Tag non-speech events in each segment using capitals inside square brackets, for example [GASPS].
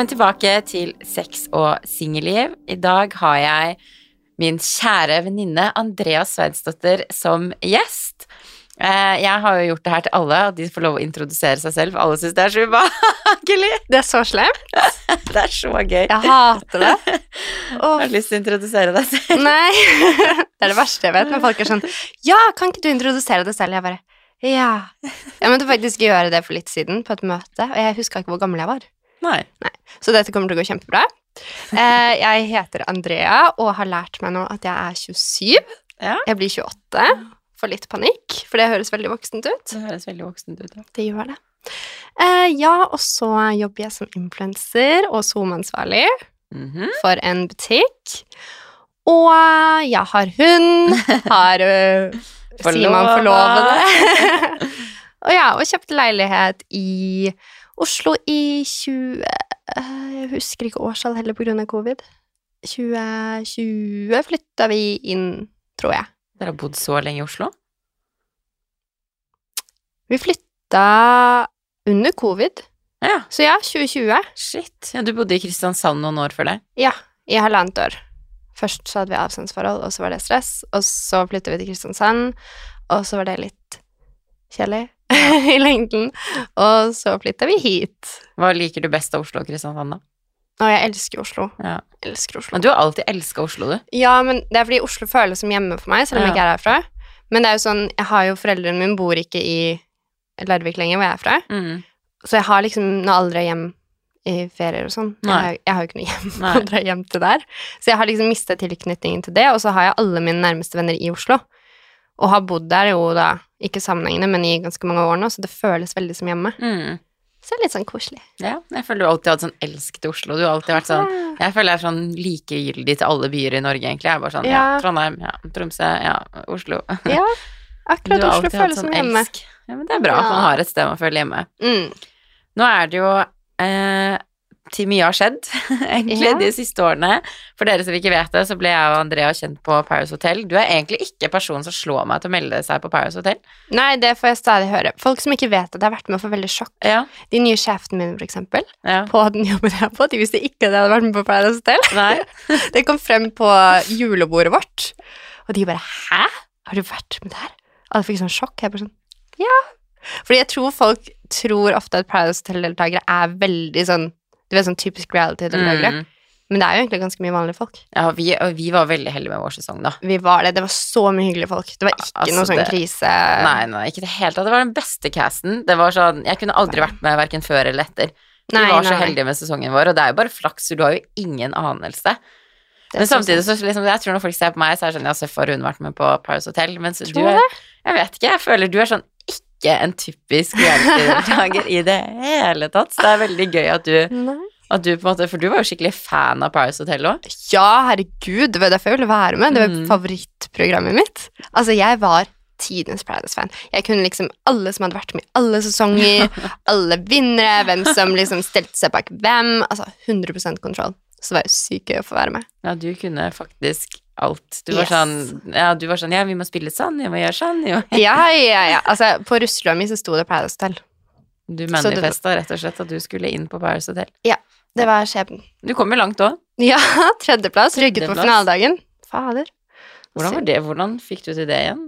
Velkommen tilbake til Sex og singelliv. I dag har jeg min kjære venninne Andrea Sveinsdotter som gjest. Eh, Jeg har jo gjort det her til alle, og de får lov å introdusere seg selv, alle syns det er så ubehagelig. Det er så slemt. [LAUGHS] Det er så gøy. Jeg hater det. [LAUGHS] Har du lyst til å introdusere deg selv? Nei. [LAUGHS] Det er det verste jeg vet, når folk er sånn Ja, kan ikke du introdusere deg selv? Jeg bare Ja. Jeg måtte faktisk gjøre det for litt siden, på et møte, og jeg huska ikke hvor gammel jeg var. Nei. Så dette kommer til å gå kjempebra. Eh, Jeg heter Andrea og har lært meg nå at jeg er 27. Ja. Jeg blir 28. Får litt panikk, for det høres veldig voksent ut. Det høres veldig voksent ut. Ja. Det gjør det. Eh, ja, og så jobber jeg som influenser og SoMe-ansvarlig Mhm. for en butikk. Og eh, jeg har hund, har [LAUGHS] uh, sier man forlovede. [LAUGHS] og ja, og kjøpte leilighet i Oslo i 20... eh, Jeg husker ikke årstall heller på grunn av covid. 2020 flytta vi inn, tror jeg. Dere har bodd så lenge i Oslo? Vi flytta under covid, Ja. så ja, 2020. Shit. Ja, du bodde i Kristiansand noen år før det. Ja, i halvannet år. Først så hadde vi avstandsforhold, og så var det stress. Og så flyttet vi til Kristiansand, og så var det litt kjedelig [LAUGHS] i lengden. Og så flytta vi hit. Hva liker du best av Oslo og Kristiansand, da? Å, jeg elsker Oslo. Ja. Elsker Oslo. Men du har alltid elska Oslo, du. Ja, men det er fordi Oslo føles som hjemme for meg, selv om jeg ikke er herfra. Men det er jo sånn, jeg har jo foreldrene mine bor ikke i Larvik lenger, hvor jeg er fra. Mm. Så jeg har liksom noe aldri hjem i ferier og sånn. Jeg, har- jeg har jo ikke noe hjem [LAUGHS] å dra hjem til der. Så jeg har liksom mista tilknytningen til det, og så har jeg alle mine nærmeste venner i Oslo. Og har bodd der jo da, ikke sammenhengende, men i ganske mange år nå, så det føles veldig som hjemme. Mm. Så det er litt sånn koselig. Ja, jeg føler du alltid har hatt sånn elsk til Oslo. Du har alltid vært sånn Jeg føler jeg er sånn likegyldig til alle byer i Norge, egentlig. Jeg er bare sånn ja, Ja. Trondheim, ja, Tromsø, ja, Oslo. [LAUGHS] Ja, akkurat Oslo føles sånn som hjemme. elsk. Ja, men det er bra at man har et sted man føler hjemme. Mm. Nå er det jo eh, til mye har skjedd, [LAUGHS] egentlig, Ja. de siste årene. For dere som ikke vet det, så ble jeg og Andrea kjent på Paris Hotel. Du er egentlig ikke personen som slår meg til å melde seg på Paris Hotel. Nei, det får jeg stadig høre. Folk som ikke vet at jeg har vært med å få veldig sjokk. Ja, De nye sjefene mine, for eksempel, ja. på den jobben jeg er på, de visste ikke at jeg hadde vært med på Paris Hotel. Nei. [LAUGHS] Det kom frem på julebordet vårt, og de bare 'hæ? Har du vært med der?' Alle fikk sånn sjokk. Jeg bare sånn 'ja'. Fordi jeg tror folk tror ofte at Paradise Hotel-deltakere er veldig sånn Du vet, sånn typisk reality-deltakere. Mm. Men det er jo egentlig ganske mye vanlige folk. Ja, vi, og vi var veldig heldige med vår sesong, da. Vi var det. Det var så mye hyggelige folk. Det var ikke Altså, noe sånn det- krise. Nei, nei, ikke i det hele tatt. Det var den beste casten. Det var sånn, jeg kunne aldri vært med verken før eller etter. Vi Nei, var så nei. heldige med sesongen vår, og det er jo bare flaks, så du har jo ingen anelse. Men samtidig så liksom, jeg tror når folk ser på meg, så er det sånn, ja, Seff har hun vært med på Paris Hotel, mens du Tror er, jeg vet ikke, jeg føler du er sånn ikke en typisk reality-deltaker i det hele tatt, så det er veldig gøy at du, Nei. at du på en måte, for du var jo skikkelig fan av Paris Hotel også. Ja, herregud, det var derfor jeg ville være med. Det var Mm. favorittprogrammet mitt. Altså, jeg var tidenes Paradise-fan. Jeg kunne liksom alle som hadde vært med i alle sesonger, [LAUGHS] alle vinnere, hvem som liksom stilte seg bak hvem. Altså 100% kontroll. Så det var jo sykt gøy å få være med. Ja, du kunne faktisk alt. Du var Yes. sånn, ja, du var sånn, ja, vi må spille sånn, vi må gjøre sånn, [LAUGHS] jo. Ja, ja, ja. Altså, på russelua mi så sto det Paradise Hotel. Du manifesta rett og slett at du skulle inn på Paris Hotel. Ja. Det var skjebnen. Du kom jo langt òg. Ja, [LAUGHS] tredjeplass. Rygget på finaledagen. Fader. Hvordan var det? Hvordan fikk du til det igjen?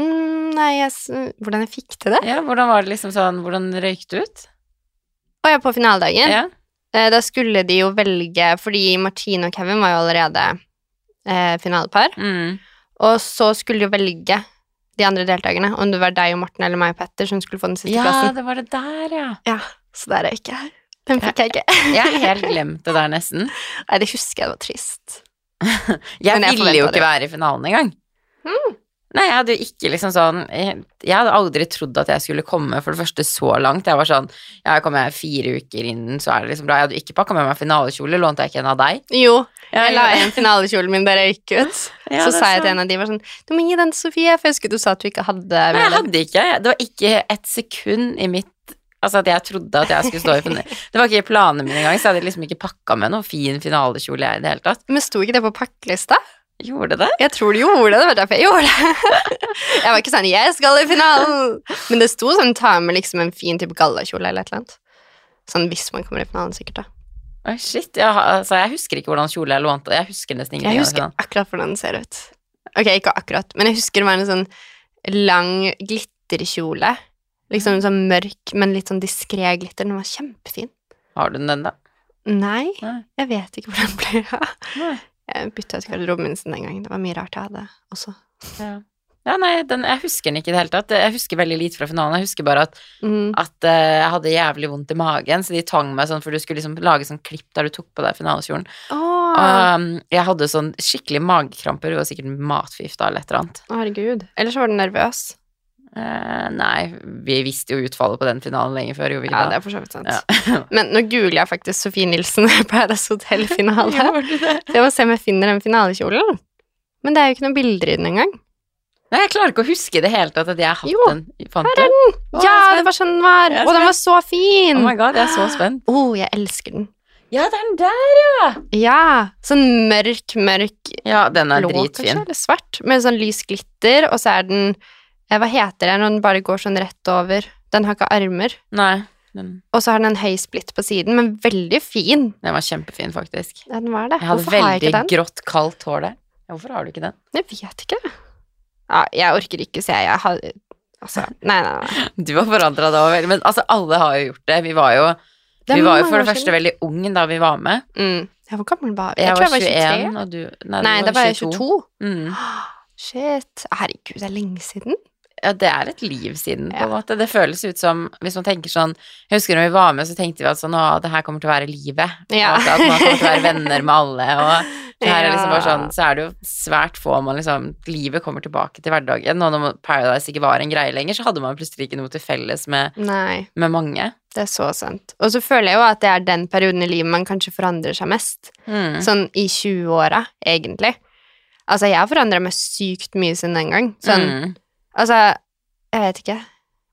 Mm, nei, jeg, hvordan jeg fikk til det? Ja, hvordan var det liksom sånn, hvordan røyk du ut? Å ja, på finaledagen. Ja. Eh, Da skulle de jo velge, fordi Martine og Kevin var jo allerede eh, finalepar, Mm. og så skulle jo velge de andre deltakerne, om det var deg og Morten eller meg og Petter som skulle få den siste ja, plassen. det var det der, ja. Ja, så der er jeg ikke her. Den fikk jeg ikke. Jeg har helt [LAUGHS] glemt det der nesten. Nei, det husker jeg, det var trist. [LAUGHS] Jeg jeg ville jo ikke ikke være i finalen engang. Mm. Nei, jeg hadde jo ikke liksom sånn jeg, jeg hadde aldri trodd at jeg skulle komme for det første så langt. Jeg var sånn Ja, jeg kommer fire uker innen, så er det liksom bra. Jeg hadde jo ikke pakka med meg finalekjole, lånte jeg ikke en av deg? Jo, jeg la igjen finalekjolen min der jeg gikk ut. Ja, så sa jeg til en av de var sånn Du må gi den til Sofie, for jeg husker du sa at du ikke hadde Nei, jeg hadde ikke. Det var ikke et sekund i mitt Altså at jeg trodde at jeg skulle stå i finalen. Det var ikke i planene mine engang, så jeg hadde liksom ikke pakka med noen fin finalekjole i det hele tatt. Men sto ikke det på pakkelista? Gjorde det? Jeg tror du gjorde det, det var derfor jeg gjorde det. [LAUGHS] Jeg var ikke sånn 'jeg skal i finalen', men det sto sånn 'ta med liksom en fin type gallakjole' eller et eller annet. Sånn hvis man kommer i finalen, sikkert, da. Oi, shit. Jeg, altså, jeg husker ikke hvordan kjole jeg lånte. Jeg husker nesten ingenting. Jeg husker sånn. akkurat hvordan den ser ut. Ok, ikke akkurat, men jeg husker det var en sånn lang glitterkjole. Liksom sånn mørk, men litt sånn diskré glitter. Den var kjempefin. Har du den da? Nei, Nei. jeg vet ikke hvor den blir av. Jeg bytta ut garderoben min den gang. Det var mye rart jeg hadde også. Ja. ja, nei, den, jeg husker den ikke i det hele tatt. Jeg husker veldig lite fra finalen. Jeg husker bare at, Mm. at uh, jeg hadde jævlig vondt i magen, så de tvang meg sånn, for du skulle liksom lage sånn klipp der du tok på deg finalekjolen. Åh, Um, jeg hadde sånn skikkelig magekramper, og sikkert matforgifta eller et eller annet. herregud. Eller så var du nervøs. Eh, nei, vi visste jo utfallet på den finalen lenge før, vi Ja, det er for så vidt sant. Ja. [LAUGHS] Men nå googler jeg faktisk Sofie Nilsen Paradise Hotel-finale. [LAUGHS] Jeg må se om jeg finner den finalekjolen. Men det er jo ikke noen bilder i den engang. Nei, jeg klarer ikke å huske det hele tatt at jeg har hatt Jo, den. Fant du? Å, Ja, er det var sånn den var! Er Og den var så fin! Oh my god, jeg er så spent. Oh, jeg elsker den. Ja, det er den der! Ja, sånn mørk, mørk Ja, den er blå, kanskje, dritfin. eller svart, med sånn lys glitter, og så er den Hva heter det når den bare går sånn rett over? Den har ikke armer. Nei, den, Og så har den en høy splitt på siden, men veldig fin. den var kjempefin, faktisk. Ja, den var det. Jeg hadde Hvorfor har jeg veldig grått, kaldt hår der. Hvorfor har du ikke den? Jeg vet ikke. Ja, jeg orker ikke se, jeg har Altså, nei, nei, nei. [LAUGHS] Du har forandra deg over. Men altså, alle har jo gjort det. Vi var jo, vi var jo for det første veldig unge da vi var med. mm. Hvor gammel var vi? Jeg, tror jeg var 21, 23. og du Nei, Nei, du da var jeg 22. Mm. [GASPS] Shit. Herregud, det er lenge siden. Ja, det er et liv siden, på en Ja. måte. Det føles ut som Hvis man tenker sånn Jeg husker når vi var med, så tenkte vi at sånn Å, det her kommer til å være livet. Ja. At, man kommer til å være venner med alle, og [LAUGHS] det her er liksom bare sånn Så er det jo svært få man liksom Livet kommer tilbake til hverdagen. Og når Paradise ikke var en greie lenger, så hadde man plutselig ikke noe til felles med, med mange. det er så sant. Og så føler jeg jo at det er den perioden i livet man kanskje forandrer seg mest. Mm. Sånn i 20-åra, egentlig. Altså, jeg har forandra meg sykt mye siden den gang. Sånn, Mm. Altså Jeg vet ikke.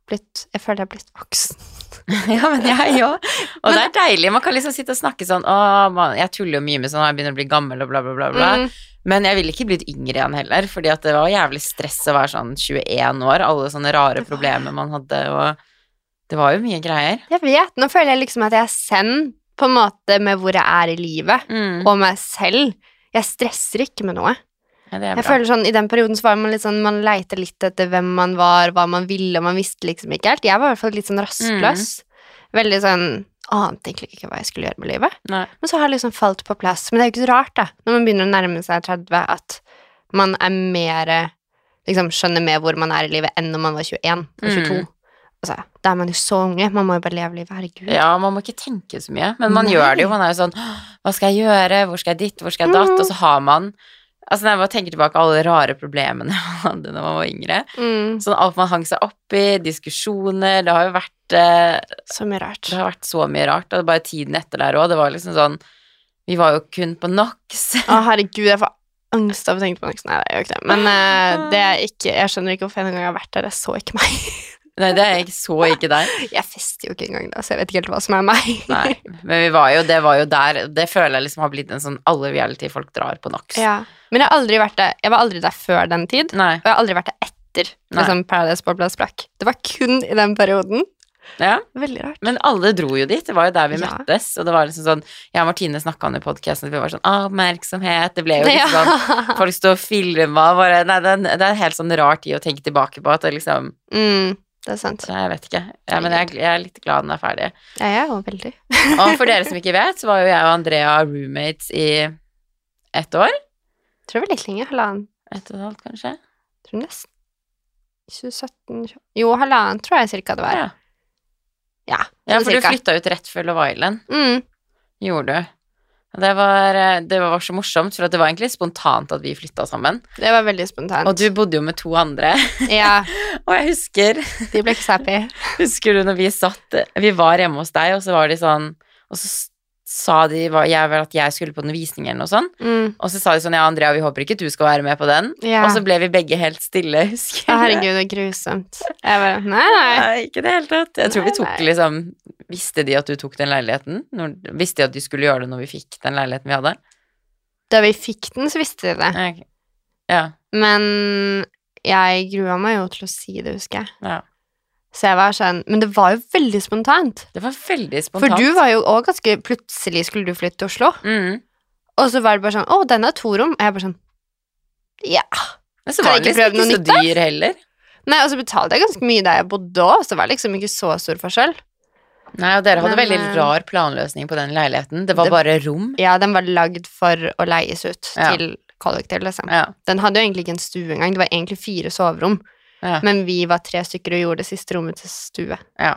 Blitt Jeg føler jeg er blitt voksen. [LAUGHS] Ja, men jeg òg. Og det er deilig. Man kan liksom sitte og snakke sånn Å, man, jeg tuller jo mye med sånn Jeg begynner å bli gammel og bla, bla, bla. bla. Mm. Men jeg ville ikke blitt yngre igjen heller, fordi at det var jævlig stress å være sånn 21 år. Alle sånne rare problemer man hadde, og det var jo mye greier. Jeg vet. Nå føler jeg liksom at jeg er send på en måte med hvor jeg er i livet, Mm. og meg selv. Jeg stresser ikke med noe. Jeg føler sånn, I den perioden så var man litt sånn Man leiter litt etter hvem man var, hva man ville, man visste liksom ikke helt. Jeg var i hvert fall litt sånn rastløs. Veldig sånn Ante egentlig ikke hva jeg skulle gjøre med livet. Nei. Men så har det liksom falt på plass. Men det er jo ikke så rart, da, når man begynner å nærme seg 30, at man er mer Liksom skjønner mer hvor man er i livet, enn når man var 21 og 22. Mm. Altså, da er man jo så unge. Man må jo bare leve livet. Herregud. Ja, man må ikke tenke så mye, men man Nei. gjør det jo. Man er jo sånn Hva skal jeg gjøre? Hvor skal jeg dit? Hvor skal jeg datt? Mm. Og så har man Altså, når jeg bare tenker tilbake alle rare problemene man [LAUGHS] hadde da man var yngre. Mm, Sånn alt man hang seg opp i, diskusjoner Det har jo vært eh, så mye rart. Det har vært så mye rart, og bare tiden etter der òg. Det var liksom sånn Vi var jo kun på NOx. Å, herregud, jeg får angst av å tenke på NOx. Nei, det gjør ikke det. Men eh, det er ikke Jeg skjønner ikke hvorfor jeg en gang har vært der. Jeg så ikke meg. [LAUGHS] Nei, det er ikke så ikke der. [LAUGHS] Jeg fester jo ikke engang da, så jeg vet ikke helt hva som er meg. [LAUGHS] Nei, men vi var jo, det var jo der Det føler jeg liksom har blitt en sånn Alle reality-folk drar på NOx. Ja. Men jeg har aldri vært der. Jeg var aldri der før den tid, Nei. og jeg har aldri vært der etter liksom, Paradise Bobla sprakk. Det var kun i den perioden. Ja. Veldig rart. Men alle dro jo dit. Det var jo der vi Ja. møttes. Og det var liksom sånn Jeg og Martine snakka om i podkasten, at vi var sånn «Å, Oppmerksomhet. Det ble jo liksom sånn Folk sto og filma bare Nei, det det er en helt sånn rar tid å tenke tilbake på. At det liksom mm, det er sant. Nei, Jeg vet ikke. Ja, men jeg, jeg er litt glad den er ferdig. Ja, jeg jo veldig. [LAUGHS] Og for dere som ikke vet, så var jo jeg og Andrea roommates i ett år. Tror det var litt lenge. Halvannen. Ett og et halvt, kanskje. Tror nesten 2017 20 Jo, halvannen tror jeg cirka det var. Ja. Ja, Ja, for for du cirka. flytta ut rett før Love Island. Mm. Gjorde du. Det var, eh, det var så morsomt, for det var egentlig spontant at vi flytta sammen. Det var veldig spontant. Og du bodde jo med to andre. Ja, [LAUGHS] Og jeg husker de ble ikke så happy. Husker du når vi satt Vi var hjemme hos deg, og så var de sånn Og så sa de jeg, at jeg skulle på den visningen og sånt. Mm. Og så sa de sånn Ja, Andrea, vi håper ikke du skal være med på den. Ja. Og så ble vi begge helt stille, [LAUGHS] husker jeg. herregud, det er grusomt. Jeg bare Nei, nei. [LAUGHS] Nei, ikke i det hele tatt. Jeg tror vi tok nei. liksom Visste de at du tok den leiligheten? Når, visste de at de skulle gjøre det når vi fikk den leiligheten vi hadde? Da vi fikk den, så visste de det. Okay. Ja. Men jeg grua meg jo til å si det, husker jeg. ja. Så jeg var sånn Men det var jo veldig spontant. Det var veldig For du var jo òg ganske Plutselig skulle du flytte til Oslo, mm. og så var det bare sånn Å, den er to rom. Og jeg bare sånn Ja. Men så var den ikke liksom prøve noe nytt, så dyr heller. Nei, og så betalte jeg ganske mye der jeg bodde òg, så det var liksom ikke så stor forskjell. Nei, og dere hadde Men, veldig eh, rar planløsning på den leiligheten. Det var det- bare rom. Ja, den var lagd for å leies ut Ja. til kollektiv, liksom. Ja. Den hadde jo egentlig ikke en stue engang, det var egentlig fire soverom. Ja. Men vi var tre stykker og gjorde det siste rommet til stue. ja.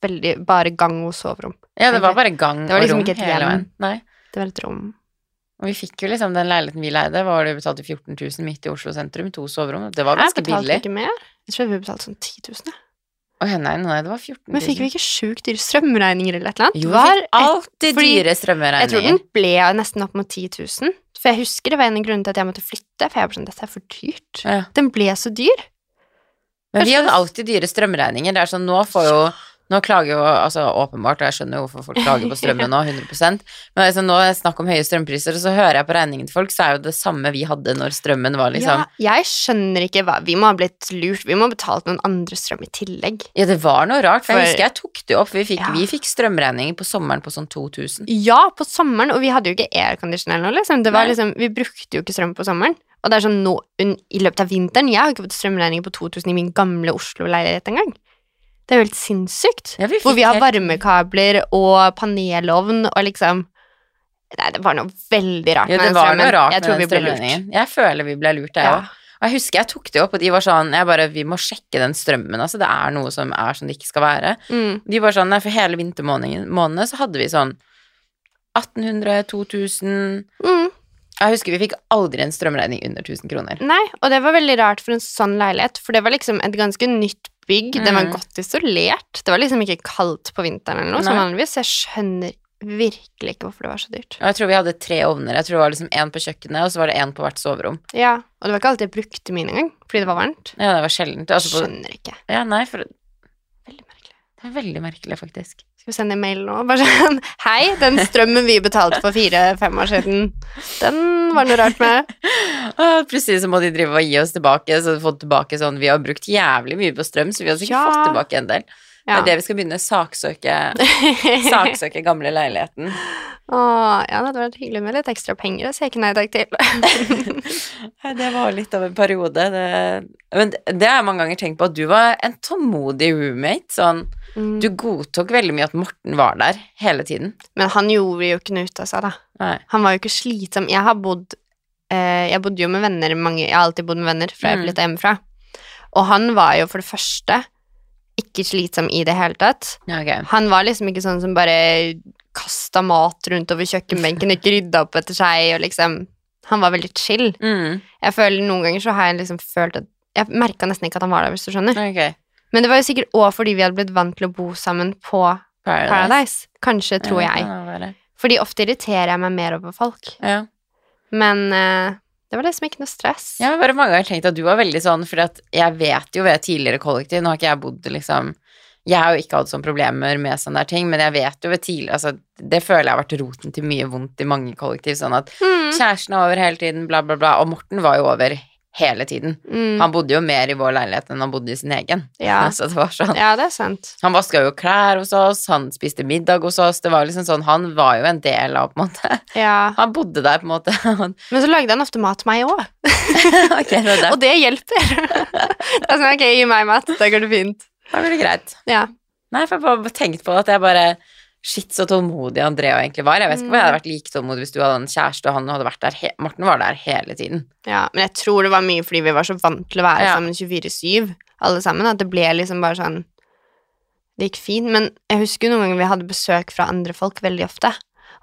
Veldig, bare gang og soverom. Ja, det var bare gang Det var og liksom rom ikke et hele hjem. veien. Nei. Det var et rom. Og vi fikk jo liksom den leiligheten vi leide, var det betalte 14 000 midt i Oslo sentrum, to soverom. Det var Jeg ganske betalte billig. ikke mer. Jeg tror vi betalte sånn 10 000. jeg. Å, nei, nei, det var 14 000. Men fikk vi ikke sjukt dyre strømregninger eller et eller annet? Jo, vi fikk alltid fordi- dyre Jeg tror den ble nesten opp mot 10 000. For jeg husker det var en av grunnene til at jeg måtte flytte, for jeg var sånn, dette er for dyrt. Ja. Den ble så dyr. Men vi hadde alltid dyre strømregninger. Det er sånn, nå får jo Nå klager jo altså åpenbart, og jeg skjønner jo hvorfor folk klager på strømmen nå, 100% Men altså, nå er det snakk om høye strømpriser, og så hører jeg på regningen til folk, så er jo det samme vi hadde når strømmen var liksom Ja, jeg skjønner ikke hva Vi må ha blitt lurt. Vi må ha betalt noen andre strøm i tillegg. Ja, det var noe rart, for jeg husker jeg tok det opp. Vi fikk, Ja. fikk strømregninger på sommeren på sånn 2000. Ja, på sommeren, og vi hadde jo ikke aircondition eller noe, liksom. Det var Nei. liksom. Vi brukte jo ikke strøm på sommeren. Og det er sånn nå, i løpet av vinteren Jeg har ikke fått strømregninger på 2000 i min gamle Oslo-leilighet engang. Det er jo helt sinnssykt. Ja, vi Hvor vi har varmekabler og panelovn og liksom Nei, det var noe veldig rart Ja, med det den var strømmen. Jeg tror vi ble lurt. Jeg føler vi ble lurt, jeg Ja. òg. Og jeg husker jeg tok det opp, og de var sånn Jeg bare Vi må sjekke den strømmen, altså. Det er noe som er som det ikke skal være. Mm. De var sånn Nei, for hele vintermånedene så hadde vi sånn 1800, 2000 Mm. Jeg husker vi fikk aldri en strømregning under 1000 kroner. Nei, og det var veldig rart for en sånn leilighet, for det var liksom et ganske nytt bygg. Det var Mm. godt isolert. Det var liksom ikke kaldt på vinteren eller noe, som vanligvis. Jeg skjønner virkelig ikke hvorfor det var så dyrt. Og jeg tror vi hadde tre ovner. Jeg tror det var liksom én på kjøkkenet, og så var det én på hvert soverom. Ja, og det var ikke alltid jeg brukte mine engang, fordi det var varmt. Ja, det var sjeldent. Altså på, Skjønner ikke. ja, nei, for merkelig. er veldig merkelig, faktisk. Skal vi sende en mail nå? Bare sånn Hei, den strømmen vi betalte for fire-fem år siden, den var noe rart med. [LAUGHS] Ah, plutselig så må de drive og gi oss tilbake, så de fått tilbake sånn Vi har brukt jævlig mye på strøm, så vi har sikkert Ja. fått tilbake en del. Ja. Det er det vi skal begynne. Saksøke, [LAUGHS] saksøke gamle leiligheten. Åh, ja, det hadde vært hyggelig med litt ekstra penger, det sier jeg ikke nei takk til. [LAUGHS] Det var litt av en periode. Det, men det det har jeg mange ganger tenkt på, at du var en tålmodig roommate. Sånn, Mm. du godtok veldig mye at Morten var der hele tiden. Men han gjorde jo ikke noe ut av seg, da. Nei. Han var jo ikke slitsom. Jeg har bodd eh, Jeg bodde jo med venner mange Jeg har alltid bodd med venner fra jeg Mm. flytta hjemmefra. Og han var jo for det første ikke slitsom i det hele tatt. Okay. Han var liksom ikke sånn som bare kasta mat rundt over kjøkkenbenken og ikke rydda opp etter seg og liksom Han var veldig chill. Mm, Jeg føler Noen ganger så har jeg liksom følt at Jeg merka nesten ikke at han var der, hvis du skjønner. Okay. Men det var jo sikkert òg fordi vi hadde blitt vant til å bo sammen på Paradise. Paradise. Kanskje, tror Ja, jeg. Fordi ofte irriterer jeg meg mer over folk. Ja. Men eh, det var liksom ikke noe stress. Jeg har bare mange ganger tenkt at du var veldig sånn, for jeg vet jo ved tidligere kollektiv Nå har ikke jeg bodd liksom Jeg har jo ikke hatt sånne problemer med sånne der ting, men jeg vet jo ved tidligere altså, Det føler jeg har vært roten til mye vondt i mange kollektiv. Sånn at Mm. kjæresten er over hele tiden, bla, bla, bla. Og Morten var jo over hele tiden. Mm. Han bodde jo mer i vår leilighet enn han bodde i sin egen. Ja. [LAUGHS] Så det var sånn ja, det er sant. Han vaska jo klær hos oss, han spiste middag hos oss. Det var liksom sånn Han var jo en del av, på en måte. Ja. [LAUGHS] Han bodde der, på en måte. [LAUGHS] Men så lagde han ofte mat til meg òg, ok, det det. og det hjelper. det er sånn, ok, gi meg mat, da går det fint. Da blir det greit. Ja. Nei, for jeg har bare tenkt på at jeg bare Shit, så tålmodig Andrea egentlig var. Jeg vet ikke om jeg hadde vært like tålmodig hvis du hadde en kjæreste, og han hadde vært der Morten var der hele tiden. ja. Men jeg tror det var mye fordi vi var så vant til å være Ja. sammen 24-7, alle sammen, at det ble liksom bare sånn Det gikk fint. Men jeg husker noen ganger vi hadde besøk fra andre folk veldig ofte.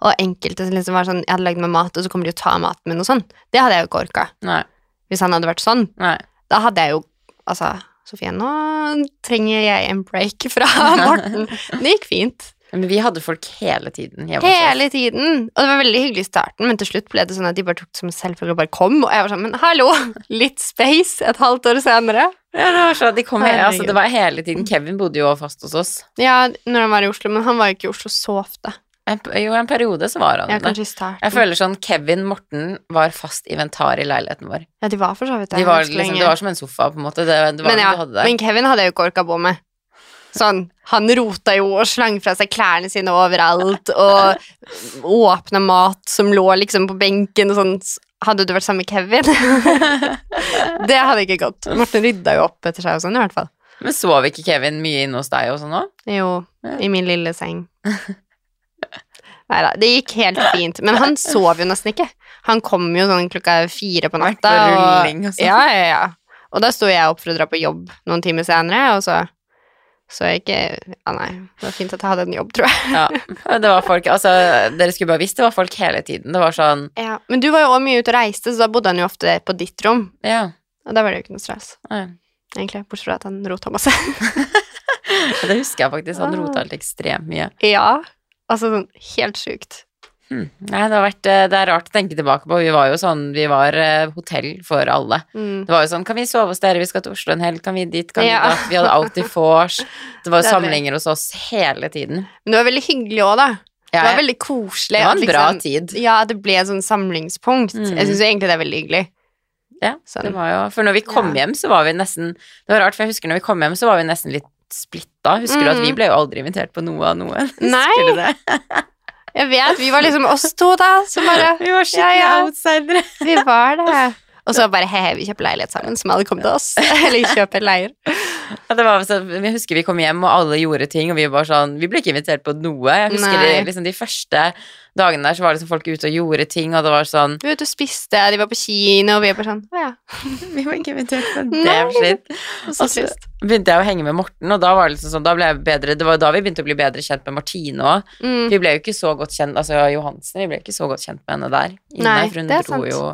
Og enkelte som liksom var sånn Jeg hadde lagd meg mat, og så kommer de og tar maten min og sånn. Det hadde jeg jo ikke orka. Nei. Hvis han hadde vært sånn. Nei. Da hadde jeg jo Altså, Sofie, nå trenger jeg en break fra [LAUGHS] Morten. Det gikk fint. Men vi hadde folk hele tiden hjemme hos oss. Hele tiden. Og det var veldig hyggelig i starten, men til slutt ble det sånn at de bare tok det som selvfølgelig og bare kom. Og jeg var sånn, men hallo, [LAUGHS] litt space et halvt år senere. Ja, det var sånn, at de kom hele, altså, det var hele tiden. Kevin bodde jo fast hos oss. Ja, når han var i Oslo, men han var jo ikke i Oslo så ofte. En, jo, en periode så var han Ja, starten. Jeg føler sånn Kevin Morten var fast inventar i leiligheten vår. Ja, de var for så vidt De var liksom, det var som en sofa, på en måte. Det, det var men ja, men Kevin hadde jeg jo ikke orka bo med. Sånn, han rota jo og slang fra seg klærne sine overalt, og åpna mat som lå liksom på benken og sånn. Hadde du vært sammen med Kevin? [LAUGHS] det hadde ikke gått. Morten rydda jo opp etter seg og sånn, i hvert fall. Men sov ikke Kevin mye inne hos deg og sånn òg? Jo, Ja. i min lille seng. [LAUGHS] Nei da, det gikk helt fint. Men han sov jo nesten ikke. Han kom jo sånn klokka fire på natta. på og- rulling og sånn. Ja, ja, ja. Og da sto jeg opp for å dra på jobb noen timer senere, og så så jeg ikke Ja, nei. Det var fint at jeg hadde en jobb, tror jeg. Ja. Det var folk Altså, dere skulle bare visst det var folk hele tiden. Det var sånn Ja. Men du var jo også mye ute og reiste, så da bodde han jo ofte på ditt rom. Ja. Og da var det jo ikke noe stress, Nei. egentlig. Bortsett fra at han rota masse. [LAUGHS] Det husker jeg faktisk. Han Ah. rota helt ekstremt mye. ja. Altså sånn helt sjukt. Hmm. Nei, det har vært eh, Det er rart å tenke tilbake på. Vi var jo sånn Vi var uh, hotell for alle. Mm. Det var jo sånn Kan vi sove hos dere? Vi skal til Oslo en helg. Kan vi dit? Kan Ja. vi da? Vi hadde alltid vors. Det var jo er det. samlinger hos oss hele tiden. Men det var veldig hyggelig òg, da. Det var veldig koselig. det var at en bra liksom- tid. Ja, det ble et sånn samlingspunkt. Mm. Jeg syns egentlig det er veldig hyggelig. Ja, Sånn. det var jo For når vi kom Ja. hjem, så var vi nesten Det var rart, for jeg husker når vi kom hjem, så var vi nesten litt splitta. Husker du at vi Mm. ble jo aldri invitert på noe av noe? [LAUGHS] Husker Nei. [LAUGHS] Jeg vet, vi var liksom oss to, da, som bare [LAUGHS] Vi var skikkelig Ja, ja. outsidere. [LAUGHS] Vi var det. Og så bare he, vi kjøper leilighet sammen, som alle kom til oss. [LAUGHS] Eller kjøper leier. Ja, det var, så, jeg husker vi kom hjem, og alle gjorde ting, og vi var sånn Vi ble ikke invitert på noe. Jeg husker de, liksom, de første dagene der så var det som folk ute og gjorde ting, og det var sånn Vi var ute og spiste, de var på kino, og vi var bare sånn Å ja. [LAUGHS] Vi var ikke invitert på damn shit. Og så begynte jeg å henge med Morten, og da var det liksom sånn Da ble jeg bedre Det var da vi begynte å bli bedre kjent med Martine òg. Mm. Vi ble jo ikke så godt kjent Altså Johansen, vi ble ikke så godt kjent med henne der. Inne, Nei, for hun det er dro sant. jo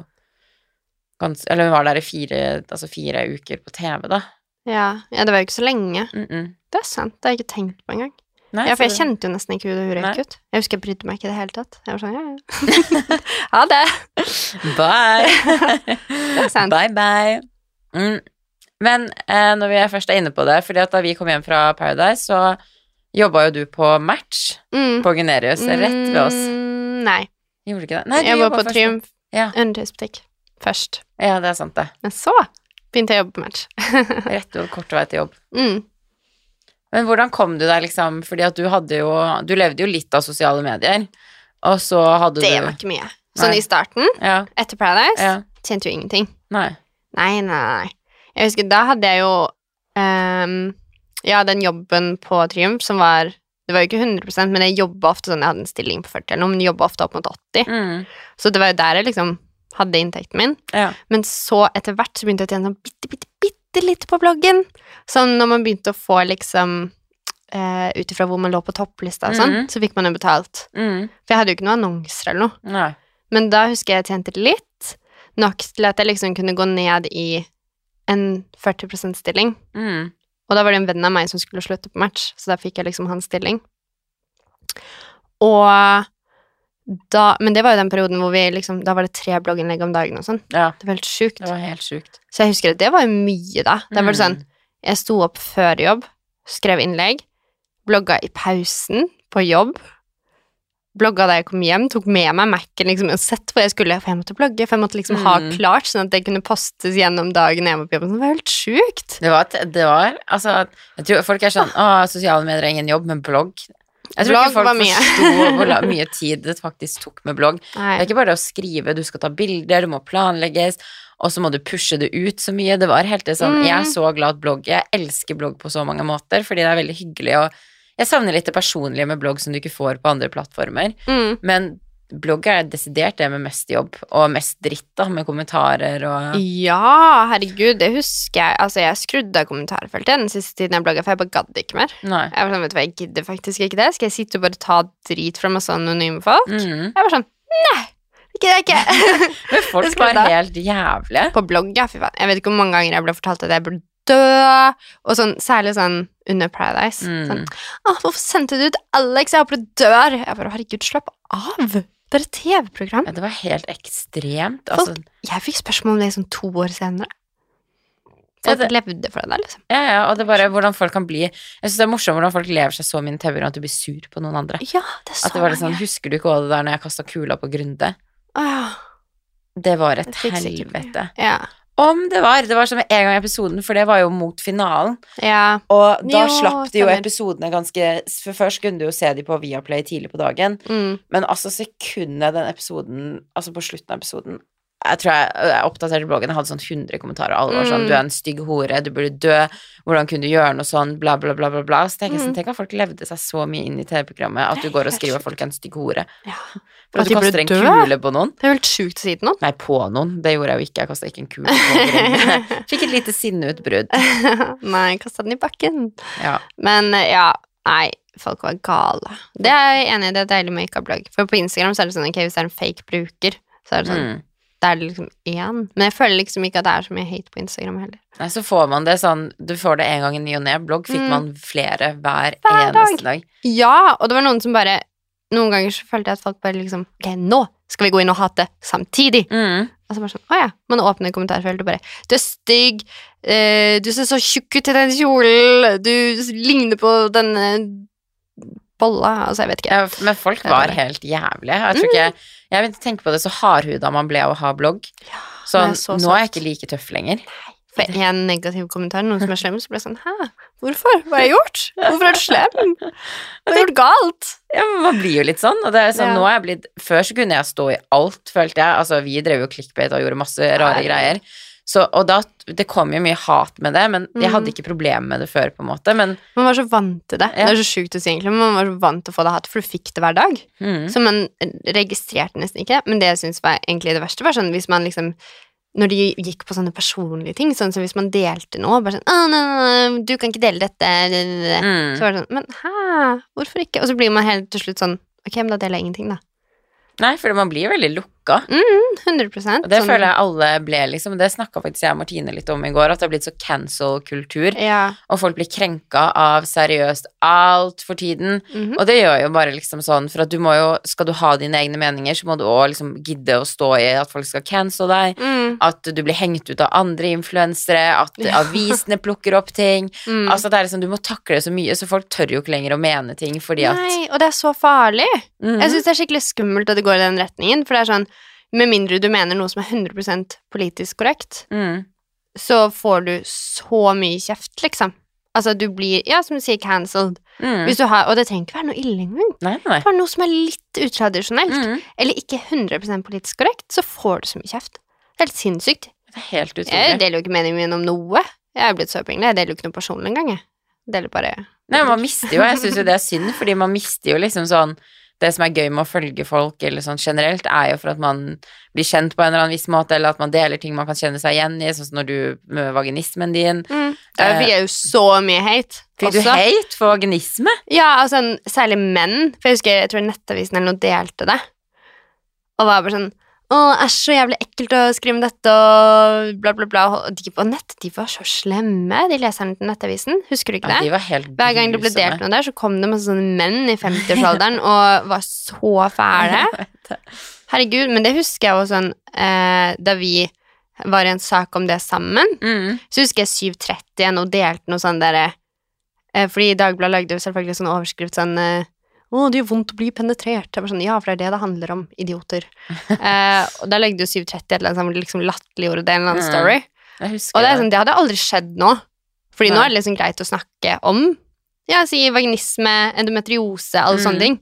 gans, Eller hun var der i fire, altså fire uker på TV, da. Ja. ja, det var jo ikke så lenge. Mm -mm. Det er sant, det har jeg ikke tenkt på engang. Nei, Ja, for jeg kjente jo nesten ikke hun hun røyk ut. Jeg husker jeg brydde meg ikke i det hele tatt. Jeg var sånn, ja, ja. [LAUGHS] ha det. Bye! [LAUGHS] Det bye, bye. Mm. Men eh, når vi først er inne på det, fordi at da vi kom hjem fra Paradise, så jobba jo du på Match Mm. på Gunerius, rett ved oss. Mm, nei. Gjorde du ikke det? Nei, Jeg var jobbet på først. Triumf Ja. undertøysbutikk først. Ja, det er sant, det. Men så begynte jeg å jobbe på Match. [LAUGHS] Rett og kort vei til jobb. mm. Men hvordan kom du deg, liksom? Fordi at du hadde jo Du levde jo litt av sosiale medier, og så hadde Det du var ikke mye. Sånn i starten, Ja. etter Paradise, ja. tjente jo ingenting. Nei. Nei, nei, nei. Jeg husker, da hadde jeg jo um, Ja, den jobben på Triumf som var Det var jo ikke 100 men jeg jobba ofte sånn Jeg hadde en stilling på 40 eller noe, men jobba ofte opp mot 80. Mm. Så det var jo der jeg liksom hadde inntekten min. Ja. Men så etter hvert så begynte jeg å tjene sånn bitte, bitte, bitte litt på bloggen. Sånn når man begynte å få liksom uh, Ut ifra hvor man lå på topplista og sånn, mm. så fikk man jo betalt. Mm. For jeg hadde jo ikke noen annonser eller noe. Nei. Men da husker jeg jeg tjente litt, nok til at jeg liksom kunne gå ned i en 40 %-stilling. Mm. Og da var det en venn av meg som skulle slutte på match, så da fikk jeg liksom hans stilling. Og da Men det var jo den perioden hvor vi liksom Da var det tre blogginnlegg om dagen og sånn. Ja, Det var helt sjukt. det var helt sjukt. Så jeg husker at det var mye, da. Da var sånn Mm. Jeg sto opp før jobb, skrev innlegg, blogga i pausen på jobb. Blogga da jeg kom hjem, tok med meg Mac-en liksom, uansett hvor jeg skulle, for jeg måtte blogge. For jeg måtte liksom ha Mm. klart, sånn at det kunne postes gjennom dagen jeg var på jobb. Det var helt sjukt. Det var, det var Altså, jeg tror folk er sånn Å, sosiale medier er ingen jobb, men blogg Jeg tror Blogg ikke folk forsto hvor mye tid det faktisk tok med blogg. Det er ikke bare det å skrive, du skal ta bilder, det må planlegges, og så må du pushe det ut så mye. Det var helt det sånn Mm. Jeg er så glad at blogg Jeg elsker blogg på så mange måter, fordi det er veldig hyggelig og Jeg savner litt det personlige med blogg som du ikke får på andre plattformer, Mm. men blogg er desidert det med mest jobb, og mest dritt, da, med kommentarer og Ja, herregud, det husker jeg. Altså, jeg skrudde av kommentarfeltet den siste tiden jeg blogga, for jeg bare gadd ikke mer. Nei. Jeg var sånn, vet du hva, jeg gidder faktisk ikke det. Skal jeg sitte og bare ta drit fra masse anonyme folk? Mm. Jeg var sånn, nei, Ikke det ikke. [LAUGHS] Men folk var helt jævlige. på blogg, ja, fy faen. Jeg vet ikke hvor mange ganger jeg ble fortalt at jeg burde dø, og sånn, særlig sånn under Paradise. Mm. Sånn, ah, hvorfor sendte du ut Alex? Jeg håper du dør. Jeg bare, herregud, slapp av. Det er et TV-program. Ja, det var helt ekstremt. Folk- Altså, Jeg fikk spørsmål om det sånn to år senere. Ja, det- levde for det der, liksom. ja, ja, og det er bare hvordan folk kan bli Jeg syns det er morsomt hvordan folk lever seg så mye i TV-en at du blir sur på noen andre. Ja, det er så At det var litt sånn. Husker du ikke også det der når jeg kasta kula på Grunde? Ah, Det var et Det helvete. ja. Om det var. Det var som en gang i episoden, for det var jo mot finalen. Ja. Og da Jo, slapp de jo episodene ganske For først kunne du jo se de på Viaplay tidlig på dagen, Mm. men altså sekundet den episoden Altså på slutten av episoden jeg tror jeg, jeg oppdaterte bloggen, jeg hadde sånn 100 kommentarer. Alle var sånn Mm. 'Du er en stygg hore. Du burde dø. Hvordan kunne du gjøre noe sånn?' Bla, bla, bla, bla. bla. Så tenker jeg sånn, Mm. tenk at folk levde seg så mye inn i TV-programmet at du går og skriver at folk er en stygg hore. Ja. For At at du kaster en kule på noen. Det er helt sjukt å si til noen. Nei, på noen. Det gjorde jeg jo ikke. Jeg kasta ikke en kule på noen. [LAUGHS] Fikk et lite sinneutbrudd. [LAUGHS] Nei, kasta den i bakken. Ja. Men eh, ja, nei, folk var gale. Det er jeg enig i, det er deilig med ikke å blogg. For på Instagram så er det sånn, ok, hvis det er en fake bruker, så er det sånn, Mm. Da er det liksom én. Men jeg føler liksom ikke at det er så mye hate på Instagram heller. Nei, så får man det sånn Du får det en gang i ny og ne. Blogg fikk Mm. man flere hver, Hver eneste dag. Ja, og det var noen som bare Noen ganger så følte jeg at folk bare liksom Ok, nå skal vi gå inn og hate samtidig. Mm. Så bare sånn, å ja. Man åpner kommentarfeltet og bare Du er stygg. Uh, du ser så tjukk ut i den kjolen. Du ligner på denne bolla. Altså, jeg vet ikke. Ja, men folk var helt jævlige. Jeg tror ikke Jeg begynte å tenke på det så hardhuda man ble av å ha blogg. Er så nå er jeg ikke like tøff lenger. For en negativ kommentar, noen som er slem, så ble jeg sånn Hæ? Hvorfor? Hva har jeg gjort? Hvorfor er du slem? [LAUGHS] Hva har jeg gjort galt? Ja, men Man blir jo litt sånn. Og det er sånn, Ja. nå er jeg blitt Før så kunne jeg stå i alt, følte jeg. Altså, vi drev jo clickbait og gjorde masse rare Nei. greier. Så, og da Det kom jo mye hat med det, men jeg Mm. hadde ikke problemer med det før, på en måte. Men Man var så vant til det. Ja. Det er så sjukt å si, egentlig, men man var så vant til å få det hat, for du fikk det hver dag. mm, Så man registrerte nesten ikke. Men det jeg syns var egentlig det verste, var sånn hvis man liksom når de gikk på sånne personlige ting, sånn som hvis man delte noe bare sånn «Å, nei, nei, 'Du kan ikke dele dette.' mm. Så var det sånn Men hæ? Hvorfor ikke? Og så blir man helt til slutt sånn Ok, men da deler jeg ingenting, da. Nei, for man blir veldig lukka. 100 Og det sånn, føler jeg alle ble, liksom. Det snakka faktisk jeg og Martine litt om i går, at det har blitt så cancel-kultur. Ja. Og folk blir krenka av seriøst alt for tiden. mhm. Og det gjør jo bare liksom sånn, for at du må jo Skal du ha dine egne meninger, så må du òg liksom gidde å stå i at folk skal cancel deg. Mm, At du blir hengt ut av andre influensere, at avisene plukker opp ting. [LAUGHS] mm. Altså det er liksom, Du må takle så mye, så folk tør jo ikke lenger å mene ting fordi at Nei, og det er så farlig. -hmm. Jeg syns det er skikkelig skummelt at det går i den retningen, for det er sånn Med mindre du mener noe som er 100% politisk korrekt, mm. så får du så mye kjeft, liksom. Altså, du blir, ja, som du sier, cancelled. Mm. Har, og det trenger ikke være noe ille engang. Nei, nei. Bare noe som er litt utradisjonelt, Mm. eller ikke 100% politisk korrekt, så får du så mye kjeft. Det er helt sinnssykt. Det er helt Jeg deler jo ikke meningen min om noe. Jeg er blitt så opphengt. Jeg deler jo ikke noe personlig engang, jeg. Deler bare Nei, man mister jo, jeg syns jo det er synd, fordi man mister jo liksom sånn Det som er gøy med å følge folk eller sånn generelt, er jo for at man blir kjent på en eller annen viss måte, eller at man deler ting man kan kjenne seg igjen i, sånn som når du med vaginismen din. mm. Der fikk jeg jo så mye hate. Fikk du hate for vaginisme? Ja, altså særlig menn. For jeg husker jeg tror Nettavisen eller noe delte det. Og var bare sånn Å, æsj, så jævlig ekkelt å skrive om dette, og bla, bla, bla. Og de på nett, de var så slemme, de leserne til Nettavisen. Husker du ikke Ja, det? de var helt Hver gang det ble delt noe der, så kom det masse sånne menn i 50-årsalderen [LAUGHS] og var så fæle. Herregud, men det husker jeg også sånn eh, Da vi var i en sak om det sammen, Mm. så husker jeg 730 og delte noe sånn derre eh, Fordi Dagbladet lagde jo selvfølgelig sånn overskrift sånn eh, å, det gjør vondt å bli penetrert. Jeg var sånn, ja, for det er det det handler om, idioter. [LAUGHS] eh, og da legde jo 730 et eller annet sammen, liksom latterliggjorde det en eller annen story. Og det, er sånn, det hadde aldri skjedd nå. Fordi nå er det liksom greit å snakke om ja, si vaginisme, endometriose, alle Mm. sånne ting.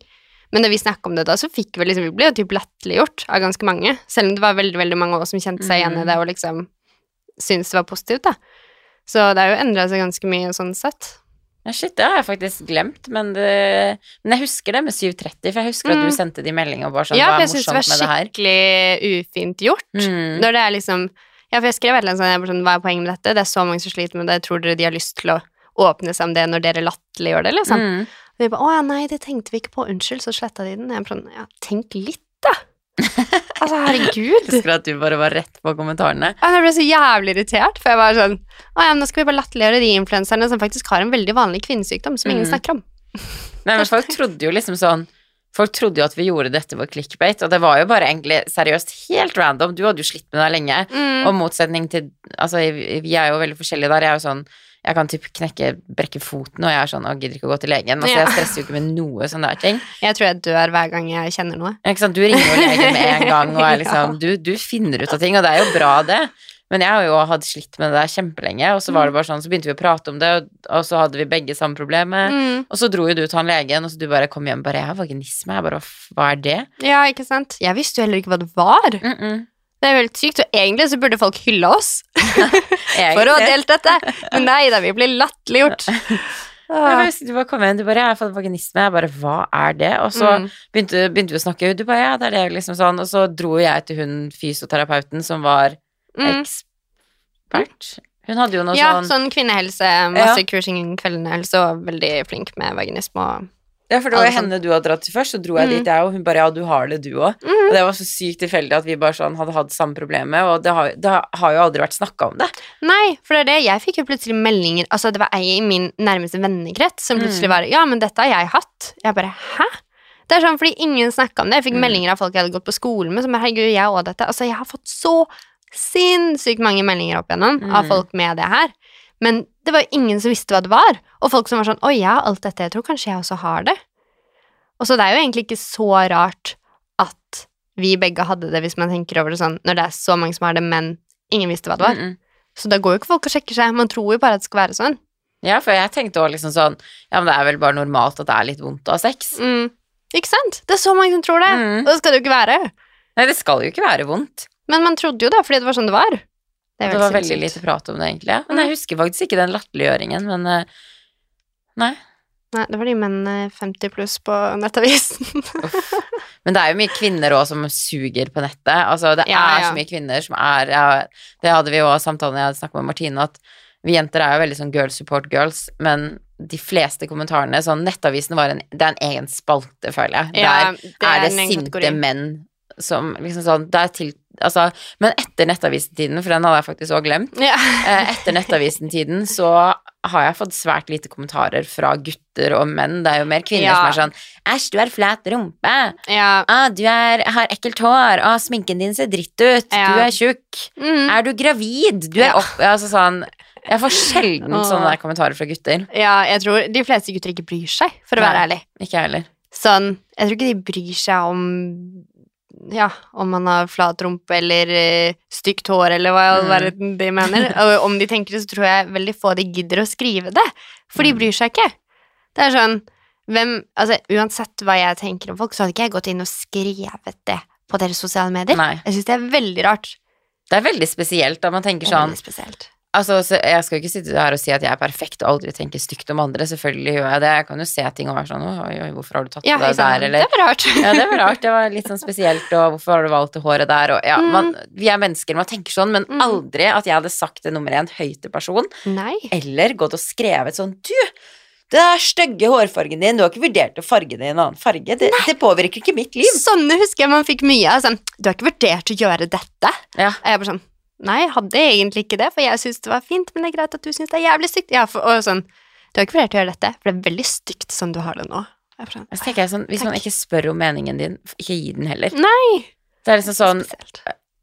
Men da vi snakka om det da, så fikk vi liksom, vi ble jo typ latterliggjort av ganske mange. Selv om det var veldig veldig mange av oss som kjente seg igjen i Mm. det og liksom syntes det var positivt. da. Så det har jo endra seg ganske mye sånn sett. Ja, shit, det har jeg faktisk glemt, men, det, men jeg husker det med 730, for jeg husker at Mm. du sendte de melding og bare sånn, ja, for jeg syns det var skikkelig ufint gjort. Mm. Når det er liksom Ja, for jeg skrev et eller annet sånn, sånn, hva er poenget med dette? Det er så mange som sliter med det, tror dere de har lyst til å åpne seg om det når dere latterliggjør det, liksom? Mm. Og vi bare 'Å ja, nei, det tenkte vi ikke på. Unnskyld', så sletta de den. Jeg bare sånn Ja, tenk litt, da. Altså, herregud. Jeg husker at du bare var rett på kommentarene. Jeg ble så jævlig irritert, for jeg var sånn Å ja, nå skal vi bare latterliggjøre de influenserne som faktisk har en veldig vanlig kvinnesykdom som ingen Mm. snakker om. Nei, men folk trodde jo liksom sånn Folk trodde jo at vi gjorde dette for clickbait, og det var jo bare egentlig seriøst helt random. Du hadde jo slitt med det lenge, Mm. og motsetning til Altså, vi er jo veldig forskjellige der. Jeg er jo sånn jeg kan typ knekke, brekke foten, og jeg er sånn, og gidder ikke å gå til legen. Altså, Ja. jeg stresser jo ikke med noe sånne der ting. Jeg tror jeg dør hver gang jeg kjenner noe. Ikke sant? Du ringer jo legen med en gang, og [LAUGHS] er liksom, du, du finner ut av ting, og det er jo bra, det. Men jeg har jo hatt slitt med det der kjempelenge, og så var det bare sånn, så begynte vi å prate om det, og, og så hadde vi begge samme problemet. Mm. Og så dro jo du til han legen, og så du bare kom hjem bare 'Jeg har vaginisme.' Jeg bare «Hva- 'Hva er det?' Ja, ikke sant? Jeg visste jo heller ikke hva det var. Mm -mm. Det er veldig sykt, og egentlig så burde folk hylle oss [LAUGHS] for å ha delt dette. Men nei da, vi blir latterliggjort. [LAUGHS] Husker du bare kom igjen, du bare 'Jeg har fått vaginisme', jeg bare 'Hva er det?' Og så Mm. begynte, begynte vi å snakke, du bare 'Ja, det er det', liksom sånn, og så dro jeg til hun fysioterapeuten som var Mm. ekspert. Hun hadde jo noe Ja, sånn sånn kvinnehelse, masse kursing innen kveldehelse og veldig flink med vaginisme og Ja, for det var henne du hadde dratt til først, så dro jeg Mm. dit, jeg, og hun bare 'Ja, du har det, du òg'. Mm. Og det var så sykt tilfeldig at vi bare sånn hadde hatt samme problemet, og det har, det har jo aldri vært snakka om det. Nei, for det er det. Jeg fikk jo plutselig meldinger Altså, det var ei i min nærmeste vennekrets som plutselig Mm. var Ja, men dette har jeg hatt. Jeg bare Hæ? Det er sånn fordi ingen snakka om det. Jeg fikk Mm. meldinger av folk jeg hadde gått på skolen med, som bare Herregud, jeg òg dette. Altså, jeg har fått så sinnssykt mange meldinger opp igjennom av Mm. folk med det her. Men det var ingen som visste hva det var. Og folk som var sånn 'Å, jeg har alt dette. Jeg tror kanskje jeg også har det. Og så det er jo egentlig ikke så rart at vi begge hadde det, hvis man tenker over det sånn, når det er så mange som har det, men ingen visste hva det var. Mm -mm. Så da går jo ikke folk og sjekker seg. Man tror jo bare at det skal være sånn. Ja, for jeg tenkte også liksom sånn Ja, men det er vel bare normalt at det er litt vondt å ha sex. Mm. Ikke sant? Det er så mange som tror det. Mm. Og det skal det jo ikke være. Nei, det skal jo ikke være vondt. Men man trodde jo det, fordi det var sånn det var. Det, Det, er var veldig lite prat om det, egentlig. Men jeg husker faktisk ikke den latterliggjøringen, men eh, Nei. Nei, det var de mennene 50 pluss på Nettavisen. Men det er jo mye kvinner òg som suger på nettet. Altså, det Ja, er ja. så mye kvinner som er ja, Det hadde vi jo også samtalen jeg hadde snakket med Martine, at vi jenter er jo veldig sånn girls support girls, men de fleste kommentarene sånn Nettavisen var en, det er en egen spalte, føler jeg. Der det er det sinte menn som liksom sånn Det er til Altså, men etter Nettavisen-tiden, for den hadde jeg faktisk òg glemt, Ja. [LAUGHS] eh, etter Nettavisen-tiden så har jeg fått svært lite kommentarer fra gutter og menn. Det er jo mer kvinner Ja. som er sånn Æsj, du har flat rumpe. ja. Ah, du er, har ekkelt hår. Ah, sminken din ser dritt ut. Du er tjukk. Mm. Er du gravid? Du er opp... Altså sånn Jeg får sjelden Åh. sånne kommentarer fra gutter. ja, jeg tror de fleste gutter ikke bryr seg, for å Nei. være ærlig. Ikke heller. Sånn, jeg tror ikke de bryr seg om ja, om man har flat rumpe eller uh, stygt hår, eller hva i all Mm. verden de mener. [LAUGHS] Og om de tenker det, så tror jeg veldig få de gidder å skrive det. For de Mm. bryr seg ikke. Det er sånn hvem, altså, Uansett hva jeg tenker om folk, så hadde ikke jeg gått inn og skrevet det på deres sosiale medier. Nei. Jeg syns det er veldig rart. Det er veldig spesielt da man tenker er sånn. Altså, jeg skal ikke sitte her og si at jeg er perfekt og aldri tenker stygt om andre. Selvfølgelig gjør jeg det. Jeg kan jo se ting og være sånn Oi, oi, hvorfor har du tatt Ja, sant? der, eller Det var rart. Ja, det var rart. Det var litt sånn spesielt, og hvorfor har du valgt det håret der, og ja, Mm. man, Vi er mennesker, man tenker sånn, men Mm. aldri at jeg hadde sagt det nummer én høyt til person, Nei. eller gått og skrevet sånn Du, det er stygge hårfargen din, du har ikke vurdert å farge det i en annen farge. Det, det påvirker ikke mitt liv. Sånne husker jeg man fikk mye av. Sånn, du har ikke vurdert å gjøre dette? Ja. Jeg bare sånn Nei, jeg hadde egentlig ikke det, for jeg syns det var fint, men det er greit at du syns det er jævlig stygt. Ja, for, og sånn Du har ikke vurdert å gjøre dette, for det er veldig stygt som du har det nå. Sånn, Så tenker jeg sånn, Hvis man ikke spør om meningen din, ikke gi den heller. Nei! Det er liksom sånn Spesielt.